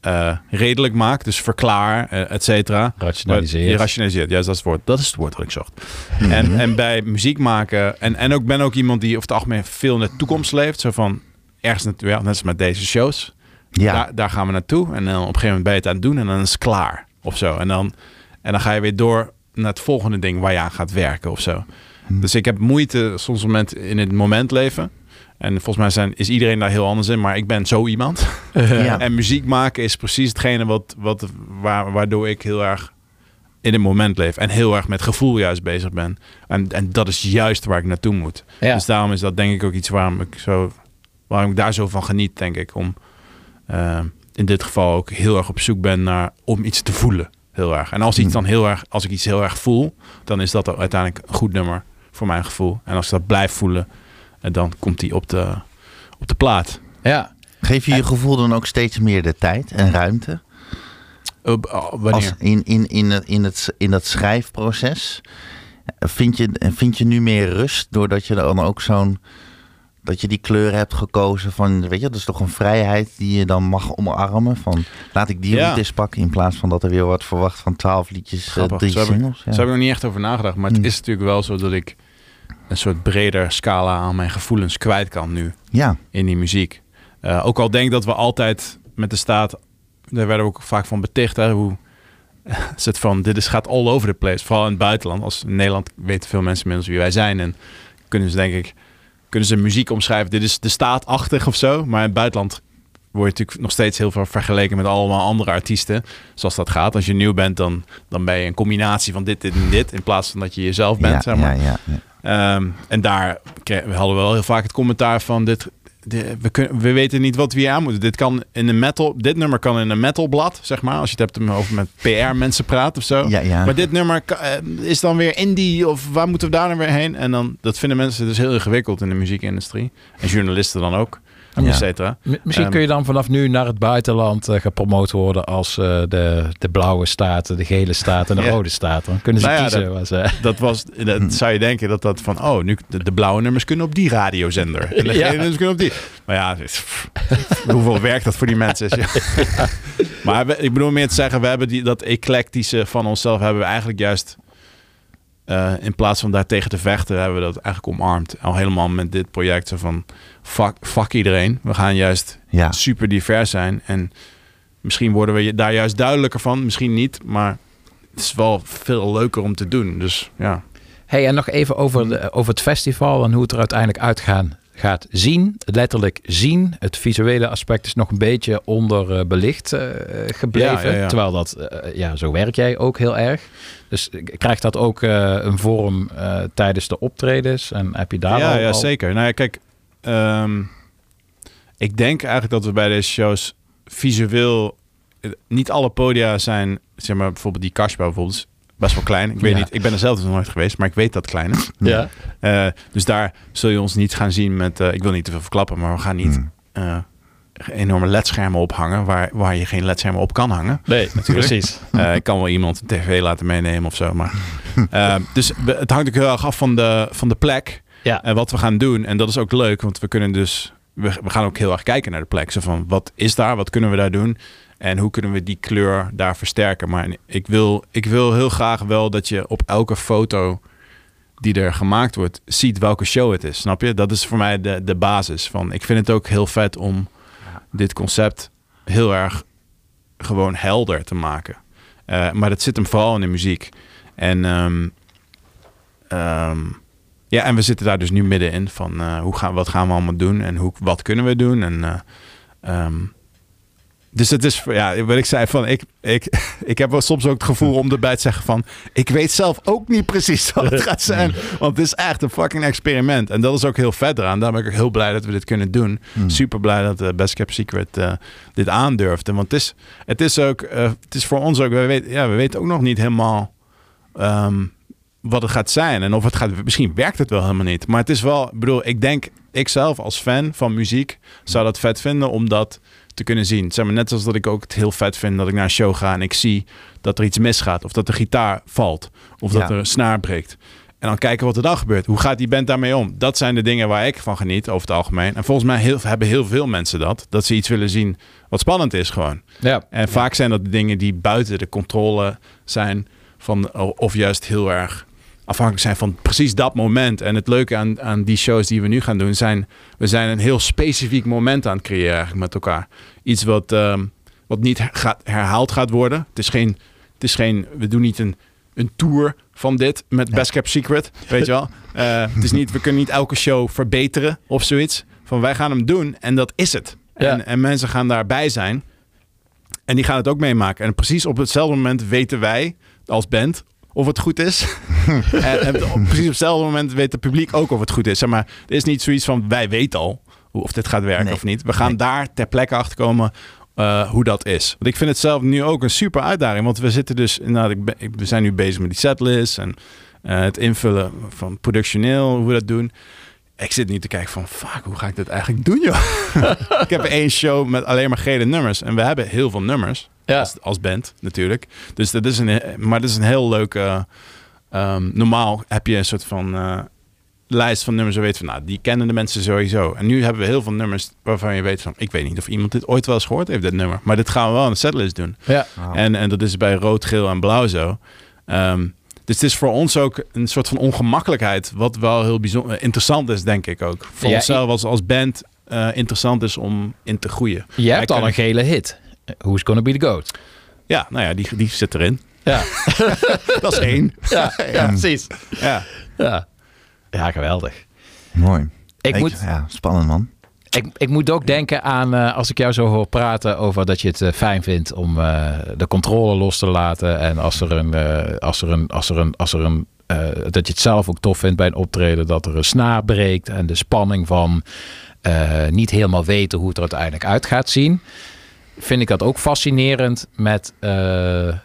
Eh, redelijk maakt. Dus verklaar, eh, et cetera. Rationaliseert. Rationaliseert, juist dat is het woord. Dat is het woord dat ik zocht. En, en bij muziek maken, en, en ook ben ook iemand die over het algemeen veel in de toekomst leeft. Zo van ergens naartoe, ja, net als met deze shows. Ja, Daar, daar gaan we naartoe. En dan op een gegeven moment ben je het aan het doen en dan is het klaar. Of zo. En dan, en dan ga je weer door naar het volgende ding waar je aan gaat werken of zo. Dus ik heb moeite soms moment in het moment leven. En volgens mij zijn, is iedereen daar heel anders in. Maar ik ben zo iemand. ja. En muziek maken is precies hetgene wat, wat, waar, waardoor ik heel erg in het moment leef. En heel erg met gevoel juist bezig ben. En, en dat is juist waar ik naartoe moet. Ja. Dus daarom is dat denk ik ook iets waarom ik, zo, waarom ik daar zo van geniet, denk ik. Om eh, in dit geval ook heel erg op zoek ben naar om iets te voelen. Heel erg. En als, iets dan heel erg, als ik iets heel erg voel, dan is dat uiteindelijk een goed nummer voor mijn gevoel. En als ik dat blijf voelen, en dan komt die op de, op de plaat. ja. Geef je je gevoel dan ook steeds meer de tijd en ruimte? Op- oh, wanneer? Als in, in, in, het, in, het, in dat schrijfproces. Vind je, vind je nu meer rust doordat je dan ook zo'n. Dat je die kleur hebt gekozen van, weet je, dat is toch een vrijheid die je dan mag omarmen. Van, laat ik die Ja. eens pakken in plaats van dat er weer wordt verwacht van twaalf liedjes, eh, Grappig. drie Zo heb ik- singles. Ja. Zo heb ik nog niet echt over nagedacht. Maar het Hmm. is natuurlijk wel zo dat ik een soort breder scala aan mijn gevoelens kwijt kan nu ja, in die muziek. Eh, ook al denk dat we altijd met de staat, daar werden we ook vaak van beticht, hè, hoe is het van, dit is, gaat all over the place. Vooral in het buitenland. Als in Nederland weten veel mensen inmiddels wie wij zijn. En kunnen ze denk ik, kunnen ze muziek omschrijven. Dit is de staatachtig of zo. Maar in het buitenland word je natuurlijk nog steeds heel veel vergeleken met allemaal andere artiesten. Zoals dat gaat. Als je nieuw bent, dan, dan ben je een combinatie van dit, dit en dit. In plaats van dat je jezelf bent, ja, zeg maar. ja, ja, Ehm, en daar we hadden we wel heel vaak het commentaar van dit. de- we, kunnen, we weten niet wat we hier aan moeten. Dit kan in een metal. Dit nummer kan in een metalblad, zeg maar. Als je het hebt over met PR mensen praat of zo. Ja, ja. Maar dit nummer eh, is dan weer indie of waar moeten we daar dan weer heen? En dan dat vinden mensen dus heel ingewikkeld in de muziekindustrie en journalisten dan ook, Et cetera. Misschien Ehm, kun je dan vanaf nu naar het buitenland eh, gepromoot worden als eh, de, de blauwe staten, de gele staten en de rode staten. Dan kunnen ze Nou kiezen. dat- waar ze- Dat was, dat zou je denken dat dat van, oh, nu de, de blauwe nummers kunnen op die radiozender en de Ja. gele nummers kunnen op die. Maar ja, pff, hoeveel werk dat voor die mensen is. Maar we- ik bedoel meer te zeggen, we hebben die, dat eclectische van onszelf hebben we eigenlijk juist eh, in plaats van daar tegen te vechten, hebben we dat eigenlijk omarmd. Al helemaal met dit project zo van fuck, fuck iedereen. We gaan juist ja. super divers zijn. En misschien worden we daar juist duidelijker van, misschien niet, maar het is wel veel leuker om te doen. Dus ja. Hey, en nog even over, de, over het festival en hoe het er uiteindelijk uitgaan gaat zien. Letterlijk zien. Het visuele aspect is nog een beetje onderbelicht eh gebleven. Ja, ja, ja. Terwijl dat, eh, ja, zo werk jij ook heel erg. Dus eh, krijgt dat ook eh, een vorm eh, tijdens de optredens? En heb je daar ja, al, ja, zeker. Nou ja, kijk, ehm, ik denk eigenlijk dat we bij deze shows visueel eh, niet alle podia zijn, zeg maar bijvoorbeeld die Kashba bijvoorbeeld, best wel klein. Ik weet Ja. niet, ik ben er zelf dus nog nooit geweest, maar ik weet dat het klein is. Ja. Eh, dus daar zul je ons niet gaan zien met, eh, ik wil niet te veel verklappen, maar we gaan niet eh, enorme ledschermen ophangen waar, waar je geen ledschermen op kan hangen. Nee, precies. Eh, ik kan wel iemand een tv laten meenemen of zo. Maar, dus we- het hangt ook heel erg af van de, van de plek Ja. en wat we gaan doen. En dat is ook leuk, want we kunnen dus... We, we gaan ook heel erg kijken naar de plek. Zo van, wat is daar? Wat kunnen we daar doen? En hoe kunnen we die kleur daar versterken? Maar ik wil, ik wil heel graag wel dat je op elke foto die er gemaakt wordt, ziet welke show het is. Snap je? Dat is voor mij de, de basis. Van, ik vind het ook heel vet om dit concept heel erg gewoon helder te maken. Eh, maar dat zit hem vooral in de muziek. En, ehm, ehm, ja, en we zitten daar dus nu middenin van eh, hoe gaan, wat gaan we allemaal doen en hoe, wat kunnen we doen. En, eh, ehm, dus het is, ja, wat ik zei van, ik, ik, ik heb wel soms ook het gevoel om erbij te zeggen van, ik weet zelf ook niet precies wat het gaat zijn. Want het is echt een fucking experiment. En dat is ook heel vet eraan. Daarom ben ik ook heel blij dat we dit kunnen doen. Hmm. Super blij dat de Best Kept Secret eh, dit aandurfde. Want het is, het is ook, eh, het is voor ons ook, we weten, ja, we weten ook nog niet helemaal ehm, wat het gaat zijn. En of het gaat, misschien werkt het wel helemaal niet. Maar het is wel, ik bedoel, ik denk, ik zelf als fan van muziek zou dat vet vinden om dat te kunnen zien. Zeg maar, net als dat ik ook het heel vet vind dat ik naar een show ga en ik zie dat er iets misgaat. Of dat de gitaar valt. Of dat er een snaar breekt. En dan kijken wat er dan gebeurt. Hoe gaat die band daarmee om? Dat zijn de dingen waar ik van geniet over het algemeen. En volgens mij heel, hebben heel veel mensen dat. Dat ze iets willen zien wat spannend is gewoon. Ja. En vaak zijn dat de dingen die buiten de controle zijn van of juist heel erg afhankelijk zijn van precies dat moment. En het leuke aan, aan die shows die we nu gaan doen zijn we zijn een heel specifiek moment aan het creëren eigenlijk met elkaar. Iets wat, ehm, wat niet gaat, herhaald gaat worden. Het is geen, het is geen we doen niet een, een tour van dit met Best Kept Secret, weet je wel. Eh, het is niet, we kunnen niet elke show verbeteren of zoiets. Van wij gaan hem doen en dat is het. Ja. En, en mensen gaan daarbij zijn. En die gaan het ook meemaken. En precies op hetzelfde moment weten wij als band of het goed is. en, en precies op hetzelfde moment weet het publiek ook of het goed is. Zeg maar, er is niet zoiets van wij weten al hoe- of dit gaat werken Nee. of niet. We gaan Nee. daar ter plekke achter komen eh, hoe dat is. Want ik vind het zelf nu ook een super uitdaging. Want we zitten dus, nou, ik ben, ik- we zijn nu bezig met die setlist en eh, het invullen van productioneel, hoe we dat doen. Ik zit nu te kijken van, fuck, hoe ga ik dit eigenlijk doen, joh? ik heb één show met alleen maar gele nummers. En we hebben heel veel nummers. Ja. Als, als band, natuurlijk. Dus dat is een, maar dat is een heel leuk... eh, ehm, normaal heb je een soort van eh, lijst van nummers... waar je weet van, nou, die kennen de mensen sowieso. En nu hebben we heel veel nummers waarvan je weet van... ik weet niet of iemand dit ooit wel eens gehoord heeft, dit nummer. Maar dit gaan we wel in de setlist doen. Ja. En, en dat is bij rood, geel en blauw zo. Ehm, dus het is voor ons ook een soort van ongemakkelijkheid... wat wel heel bijzonder, interessant is, denk ik ook. Voor Ja, onszelf als, als band eh, interessant is om in te groeien. Je hebt al een gele hit. Who's Gonna Be The Goat? Ja, nou ja, die, die zit erin. Ja, Dat is één. ja, ja precies. Ja. Ja. ja, geweldig. Mooi. Ik moet, Ja, spannend man. Ik, ik moet ook denken aan, eh, als ik jou zo hoor praten over dat je het eh, fijn vindt om eh, de controle los te laten. En als er een, eh, als er een, als er een, als er een eh, dat je het zelf ook tof vindt bij een optreden, dat er een snaar breekt en de spanning van eh, niet helemaal weten hoe het er uiteindelijk uit gaat zien. Vind ik dat ook fascinerend met eh,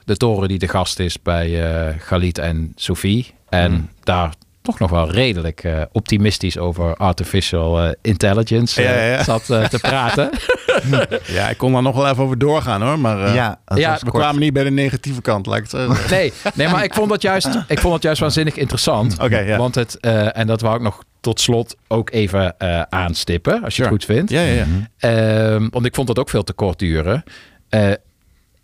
de toren die de gast is bij eh Galit en Sophie. En Mm. daar toch nog wel redelijk eh, optimistisch over artificial intelligence Ja, ja, ja. zat te praten. Ja, ik kon daar nog wel even over doorgaan hoor. Maar eh, ja, ja, was we kort. kwamen niet bij de negatieve kant, ik het. Nee, nee, maar ik vond dat juist, ik vond dat juist waanzinnig interessant. Oké, ja. Want het, eh, en dat wou ik nog tot slot ook even eh, aanstippen, als je Sure. het goed vindt. Ja, ja, ja. Ehm, want ik vond dat ook veel te kort duren. Eh,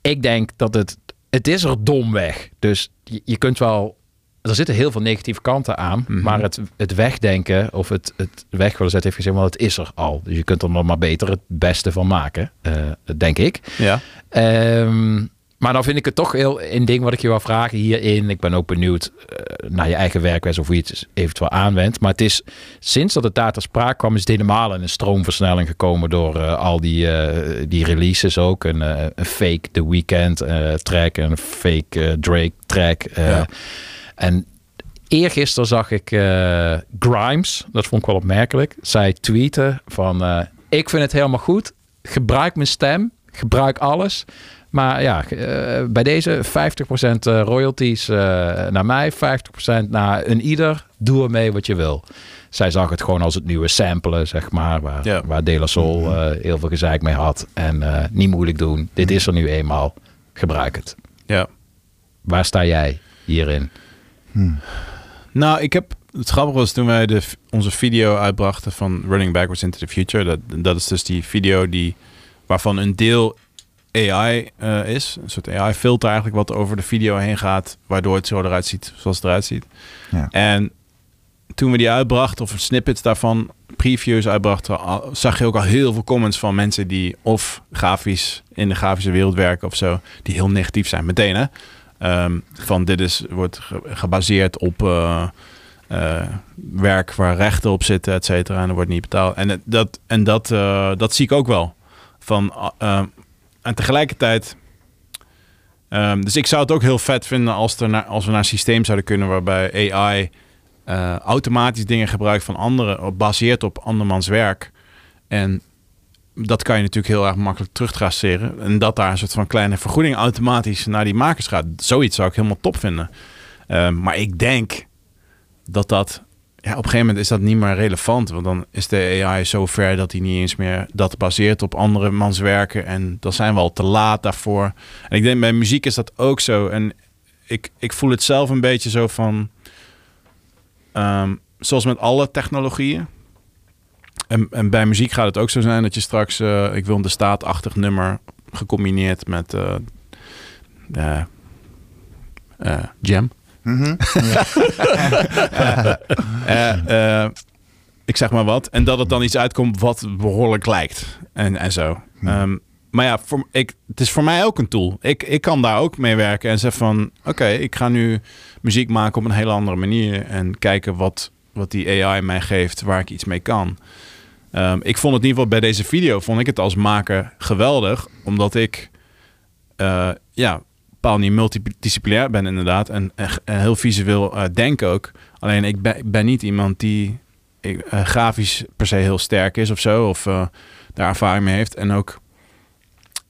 ik denk dat het, het is er domweg. Dus je, je kunt wel, er zitten heel veel negatieve kanten aan. Mhm. Maar het, het wegdenken of het, het weg willen zetten heeft gezegd, wel het is er al. Dus je kunt er nog maar beter het beste van maken, eh, denk ik. ja. Ehm, maar dan vind ik het toch heel een ding wat ik je wil vragen hierin. Ik ben ook benieuwd eh, naar je eigen werkwijze of hoe je het eventueel aanwendt. Maar het is sinds dat het daar ter sprake kwam, is het helemaal in een stroomversnelling gekomen door eh, al die, eh, die releases ook. Een, een fake The Weeknd track, een fake Drake track. Ja. En eergisteren zag ik Grimes, dat vond ik wel opmerkelijk. Zij tweeten van ik vind het helemaal goed. Gebruik mijn stem, gebruik alles. Maar ja, eh, bij deze 50% eh, royalties eh, naar mij, 50% naar een ieder. Doe ermee wat je wil. Zij zag het gewoon als het nieuwe samplen, zeg maar. Waar, Ja. waar De La Soul eh, heel veel gezeik mee had. En eh, niet moeilijk doen. Dit is er nu eenmaal. Gebruik het. ja. Waar sta jij hierin? Nou, ik heb... Het grappige was toen wij de, onze video uitbrachten van Running Backwards into the Future. Dat, dat is dus die video die, waarvan een deel AI eh, is. Een soort AI-filter eigenlijk wat over de video heen gaat. Waardoor het zo eruit ziet zoals het eruit ziet. Ja. En toen we die uitbrachten, of snippets daarvan, previews uitbrachten, al- zag je ook al heel veel comments van mensen die of grafisch in de grafische wereld werken of zo, die heel negatief zijn meteen. Hè? Ehm, van dit is, wordt ge- gebaseerd op eh, eh, werk waar rechten op zitten, et cetera, en er wordt niet betaald. En dat, en dat, dat zie ik ook wel. Van, en tegelijkertijd. ehm, dus ik zou het ook heel vet vinden als, er naar, als we naar een systeem zouden kunnen waarbij AI eh, automatisch dingen gebruikt van anderen, baseert op andermans werk. En dat kan je natuurlijk heel erg makkelijk terugtraceren. En dat daar een soort van kleine vergoeding automatisch naar die makers gaat. Zoiets zou ik helemaal top vinden. Ehm, maar ik denk dat dat... Ja, op een gegeven moment is dat niet meer relevant. Want dan is de AI zo ver dat hij niet eens meer dat baseert op andere mans werken. En dan zijn we al te laat daarvoor. En ik denk bij muziek is dat ook zo. En ik, ik voel het zelf een beetje zo van... ehm, zoals met alle technologieën. En, en bij muziek gaat het ook zo zijn dat je straks... eh, ik wil een de staatachtig nummer gecombineerd met... eh eh, Mhm. Eh, eh, ik zeg maar wat. En dat het dan iets uitkomt wat behoorlijk lijkt. En, en zo. Ehm, maar ja, voor, ik, het is voor mij ook een tool. Ik, ik kan daar ook mee werken en zeggen van... Oké, ik ga nu muziek maken op een hele andere manier. En kijken wat, wat die AI mij geeft, waar ik iets mee kan. Ehm, ik vond het in ieder geval bij deze video... vond ik het als maker geweldig. Omdat ik... eh, ja, bepaald niet multidisciplinair ben inderdaad. En, heel visueel eh denk ook. Alleen ik ben, niet iemand die eh, grafisch per se heel sterk is of zo. Of eh, daar ervaring mee heeft. En ook...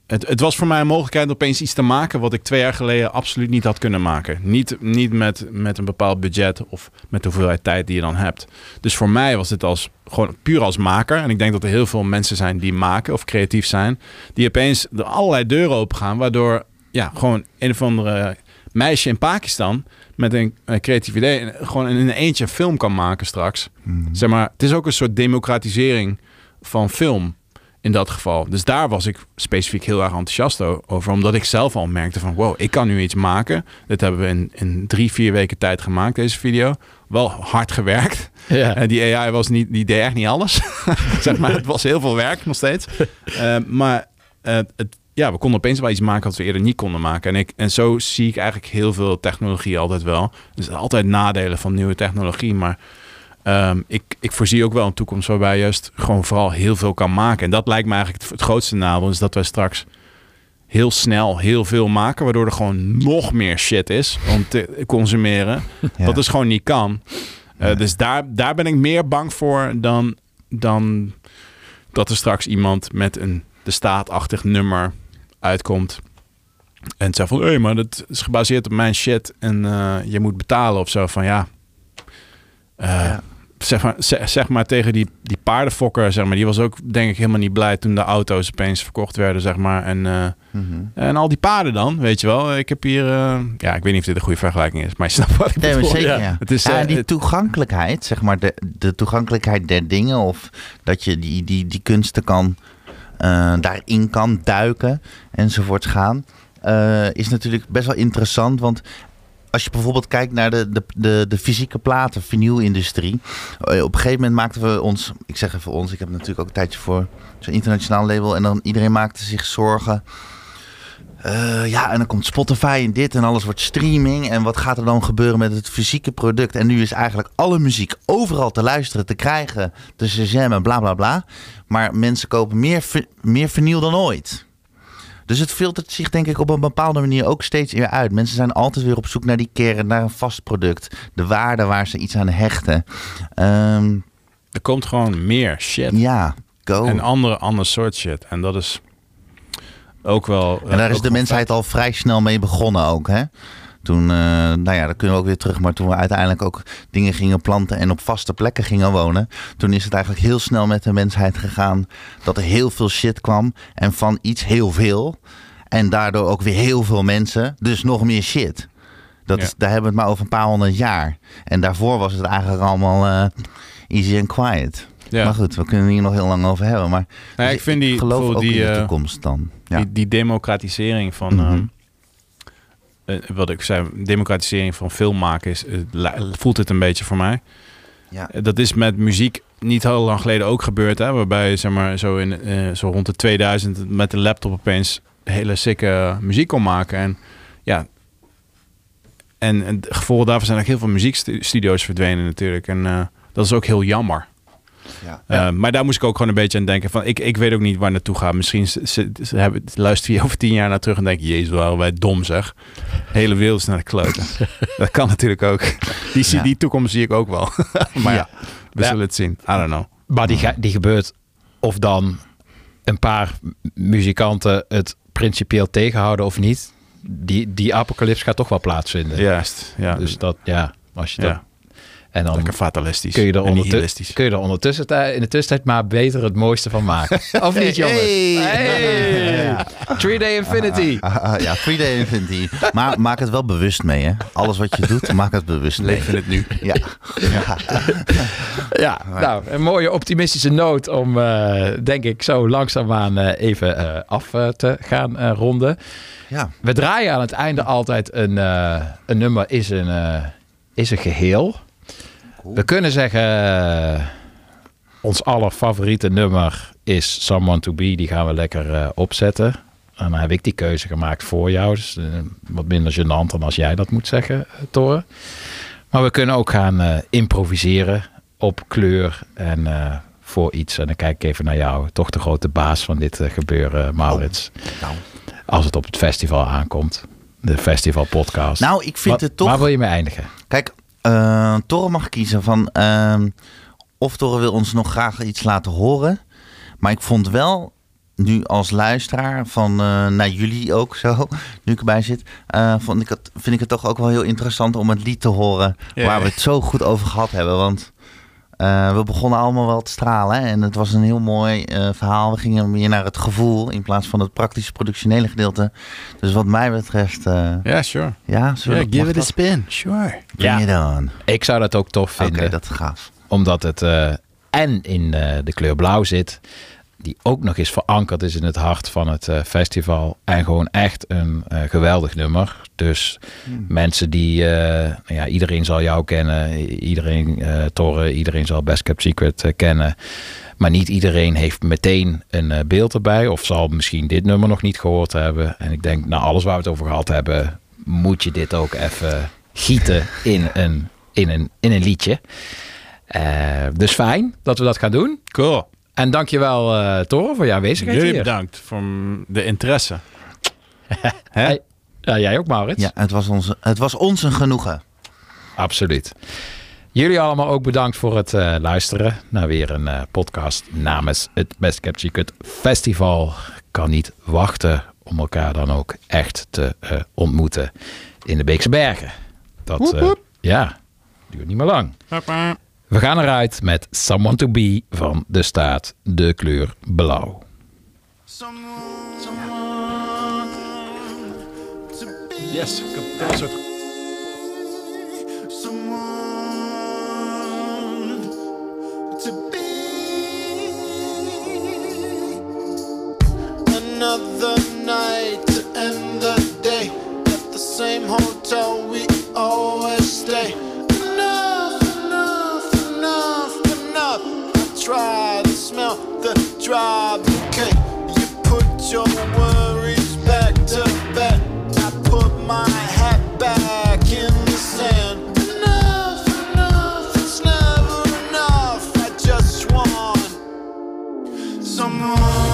Het, het was voor mij een mogelijkheid om opeens iets te maken... wat ik twee jaar geleden absoluut niet had kunnen maken. Niet, niet met, met een bepaald budget of met de hoeveelheid tijd die je dan hebt. Dus voor mij was dit als, gewoon puur als maker. En ik denk dat er heel veel mensen zijn die maken of creatief zijn... die opeens er allerlei deuren open gaan... waardoor ja, gewoon een of andere meisje in Pakistan met een, eh, creatief idee en gewoon in een eentje een film kan maken straks. Zeg maar, het is ook een soort democratisering van film in dat geval. Dus daar was ik specifiek heel erg enthousiast over, omdat ik zelf al merkte van wow, ik kan nu iets maken. Dit hebben we in, in drie, vier weken tijd gemaakt, deze video. Wel hard gewerkt. Ja. En die AI was niet, die deed echt niet alles. zeg maar, het was heel veel werk nog steeds. Eh, maar eh, het, ja, we konden opeens wel iets maken wat we eerder niet konden maken. En, ik, en zo zie ik eigenlijk heel veel technologie altijd wel. Dus altijd nadelen van nieuwe technologie. Maar Ehm, ik, ik voorzie ook wel een toekomst waarbij je juist gewoon vooral heel veel kan maken. En dat lijkt me eigenlijk het, het grootste nadeel. Is dat wij straks heel snel heel veel maken. Waardoor er gewoon nog meer shit is om te consumeren. Ja. Dat dus gewoon niet kan. Eh, Dus daar, daar ben ik meer bang voor dan, dan dat er straks iemand met een de staatachtig nummer uitkomt. En zegt van, hé, maar dat is gebaseerd op mijn shit en eh, je moet betalen of zo. Van ja, eh, Ja. Zeg, maar, zeg, zeg maar tegen die, die paardenfokker, zeg maar, die was ook denk ik helemaal niet blij toen de auto's opeens verkocht werden, zeg maar. En, eh, Mhm. en al die paarden dan, weet je wel. Ik heb hier, ja, ik weet niet of dit een goede vergelijking is, maar je snapt wat ik Nee, bedoel. zeker, ja. Het is, ja, die het- toegankelijkheid, zeg maar, de, de toegankelijkheid der dingen, of dat je die, die, die kunsten kan, daarin kan duiken enzovoorts gaan, eh, is natuurlijk best wel interessant. Want als je bijvoorbeeld kijkt naar de, de, de, de fysieke platen, vinylindustrie. eh, op een gegeven moment maakten we ons, ik zeg even ons, ik heb natuurlijk ook een tijdje voor zo'n internationaal label. En dan iedereen maakte zich zorgen. Eh, ja, en dan komt Spotify en dit en alles wordt streaming. En wat gaat er dan gebeuren met het fysieke product? En nu is eigenlijk alle muziek overal te luisteren, te krijgen, te shazammen en bla bla bla. Maar mensen kopen meer, meer vinyl dan ooit. Dus het filtert zich denk ik op een bepaalde manier ook steeds weer uit. Mensen zijn altijd weer op zoek naar die kern, naar een vast product. De waarde waar ze iets aan hechten. Ehm, er komt gewoon meer shit. ja, go. En andere, ander soort shit. En dat is ook wel... En daar is de mensheid al vrij snel mee begonnen ook, hè? Toen, eh, nou ja, dan kunnen we ook weer terug. Maar toen we uiteindelijk ook dingen gingen planten en op vaste plekken gingen wonen. Toen is het eigenlijk heel snel met de mensheid gegaan. Dat er heel veel shit kwam. En van iets heel veel. En daardoor ook weer heel veel mensen. Dus nog meer shit. Dat Ja. is, daar hebben we het maar over een paar honderd jaar. En daarvoor was het eigenlijk allemaal eh, easy and quiet. Ja. Maar goed, we kunnen hier nog heel lang over hebben. Maar Nou ja, ik vind die, geloof ook die, in de eh, toekomst dan. Ja. die, die democratisering van... Mhm. ehm, eh, wat ik zei, democratisering van film maken is, eh, voelt het een beetje voor mij. Ja. Dat is met muziek niet heel lang geleden ook gebeurd, hè, waarbij je, zeg maar zo, in, zo rond de 2000 met de laptop opeens hele sikke muziek kon maken. En ja, en, gevolgen daarvan zijn ook heel veel muziekstudio's verdwenen natuurlijk. En dat is ook heel jammer. Ja. Eh, maar daar moest ik ook gewoon een beetje aan denken. Van, ik, ik weet ook niet waar naartoe gaat. Misschien ze, ze, ze hebben, luister je over tien jaar naar terug en denk je... Jezus, waren wij dom zeg. De hele wereld is naar de kloten. dat kan natuurlijk ook. Die, Ja. die toekomst zie ik ook wel. maar ja, Ja. we Ja. zullen het zien. I don't know. Maar die, ga- die gebeurt of dan een paar muzikanten het principieel tegenhouden of niet. Die, die apocalyps gaat toch wel plaatsvinden. Juist. Ja, Dus dat, ja, als je ja. dat... En dan lekker fatalistisch. kun je, er en ondertussen, nihilistisch. kun je er ondertussen in de tussentijd maar beter het mooiste van maken. Of niet, jongens? Hey! Hey! Three Day Infinity. Ah, ah, ja, Free Day Infinity. Maar maak het wel bewust mee, hè. Alles wat je doet, maak het bewust mee. Leef in het nu. Ja. ja. Ja, nou, een mooie optimistische noot om, eh, denk ik, zo langzaamaan eh even eh, af te gaan eh, ronden. ja. We draaien aan het einde altijd een, eh, een nummer is een, eh, is een geheel. We kunnen zeggen, eh, ons allerfavoriete nummer is Someone to Be. Die gaan we lekker eh, opzetten. En dan heb ik die keuze gemaakt voor jou. Dus eh, wat minder gênant dan als jij dat moet zeggen, Toren. Maar we kunnen ook gaan improviseren op kleur en voor iets. En dan kijk ik even naar jou. Toch de grote baas van dit gebeuren, Maurits. Nou. Als het op het festival aankomt. De festival podcast. nou, ik vind het toch... Waar wil je mee eindigen? Kijk, eh Torre mag kiezen van... ehm, of Torre wil ons nog graag iets laten horen. Maar ik vond wel, nu als luisteraar van eh, naar jullie ook zo, nu ik erbij zit, eh, vond ik het, vind ik het toch ook wel heel interessant om het lied te horen waar we het zo goed over gehad hebben. Want eh, we begonnen allemaal wel te stralen hè, en het was een heel mooi eh, verhaal. We gingen meer naar het gevoel in plaats van het praktische productionele gedeelte. Dus wat mij betreft, eh, Ja, sure. ja, Ja, give it a dat? spin. Sure. Bring it on. Ik zou dat ook tof Oké, vinden. dat is gaaf. Omdat het eh, en in eh, de kleur blauw zit. Die ook nog eens verankerd is in het hart van het eh, festival. En gewoon echt een eh, geweldig nummer. Dus mensen die... eh, nou ja, iedereen zal jou kennen. Iedereen, Torre, iedereen zal Best Kept Secret kennen. Maar niet iedereen heeft meteen een beeld erbij. Of zal misschien dit nummer nog niet gehoord hebben. En ik denk, na alles waar we het over gehad hebben... moet je dit ook even gieten in een, in een, in een liedje. Dus fijn dat we dat gaan doen. Cool. En dankjewel uh, Toro voor je aanwezigheid Jullie hier. bedankt voor de interesse. Hè? Hey. Ja, jij ook Maurits. Ja, het was, ons, het was ons een genoegen. Absoluut. Jullie allemaal ook bedankt voor het uh, luisteren naar weer een uh, podcast namens het Best Kept Secret Festival. Kan niet wachten om elkaar dan ook echt te uh, ontmoeten in de Beekse Bergen. Dat woep, woep. ja, duurt niet meer lang. We gaan eruit met Someone to Be van de staat de kleur blauw. Yes, ik heb een soort another night to end the day at the same hotel we always stay. Dry bouquet. You put your worries back to bed. I put my hat back in the sand. Enough, enough, it's never enough. I just want someone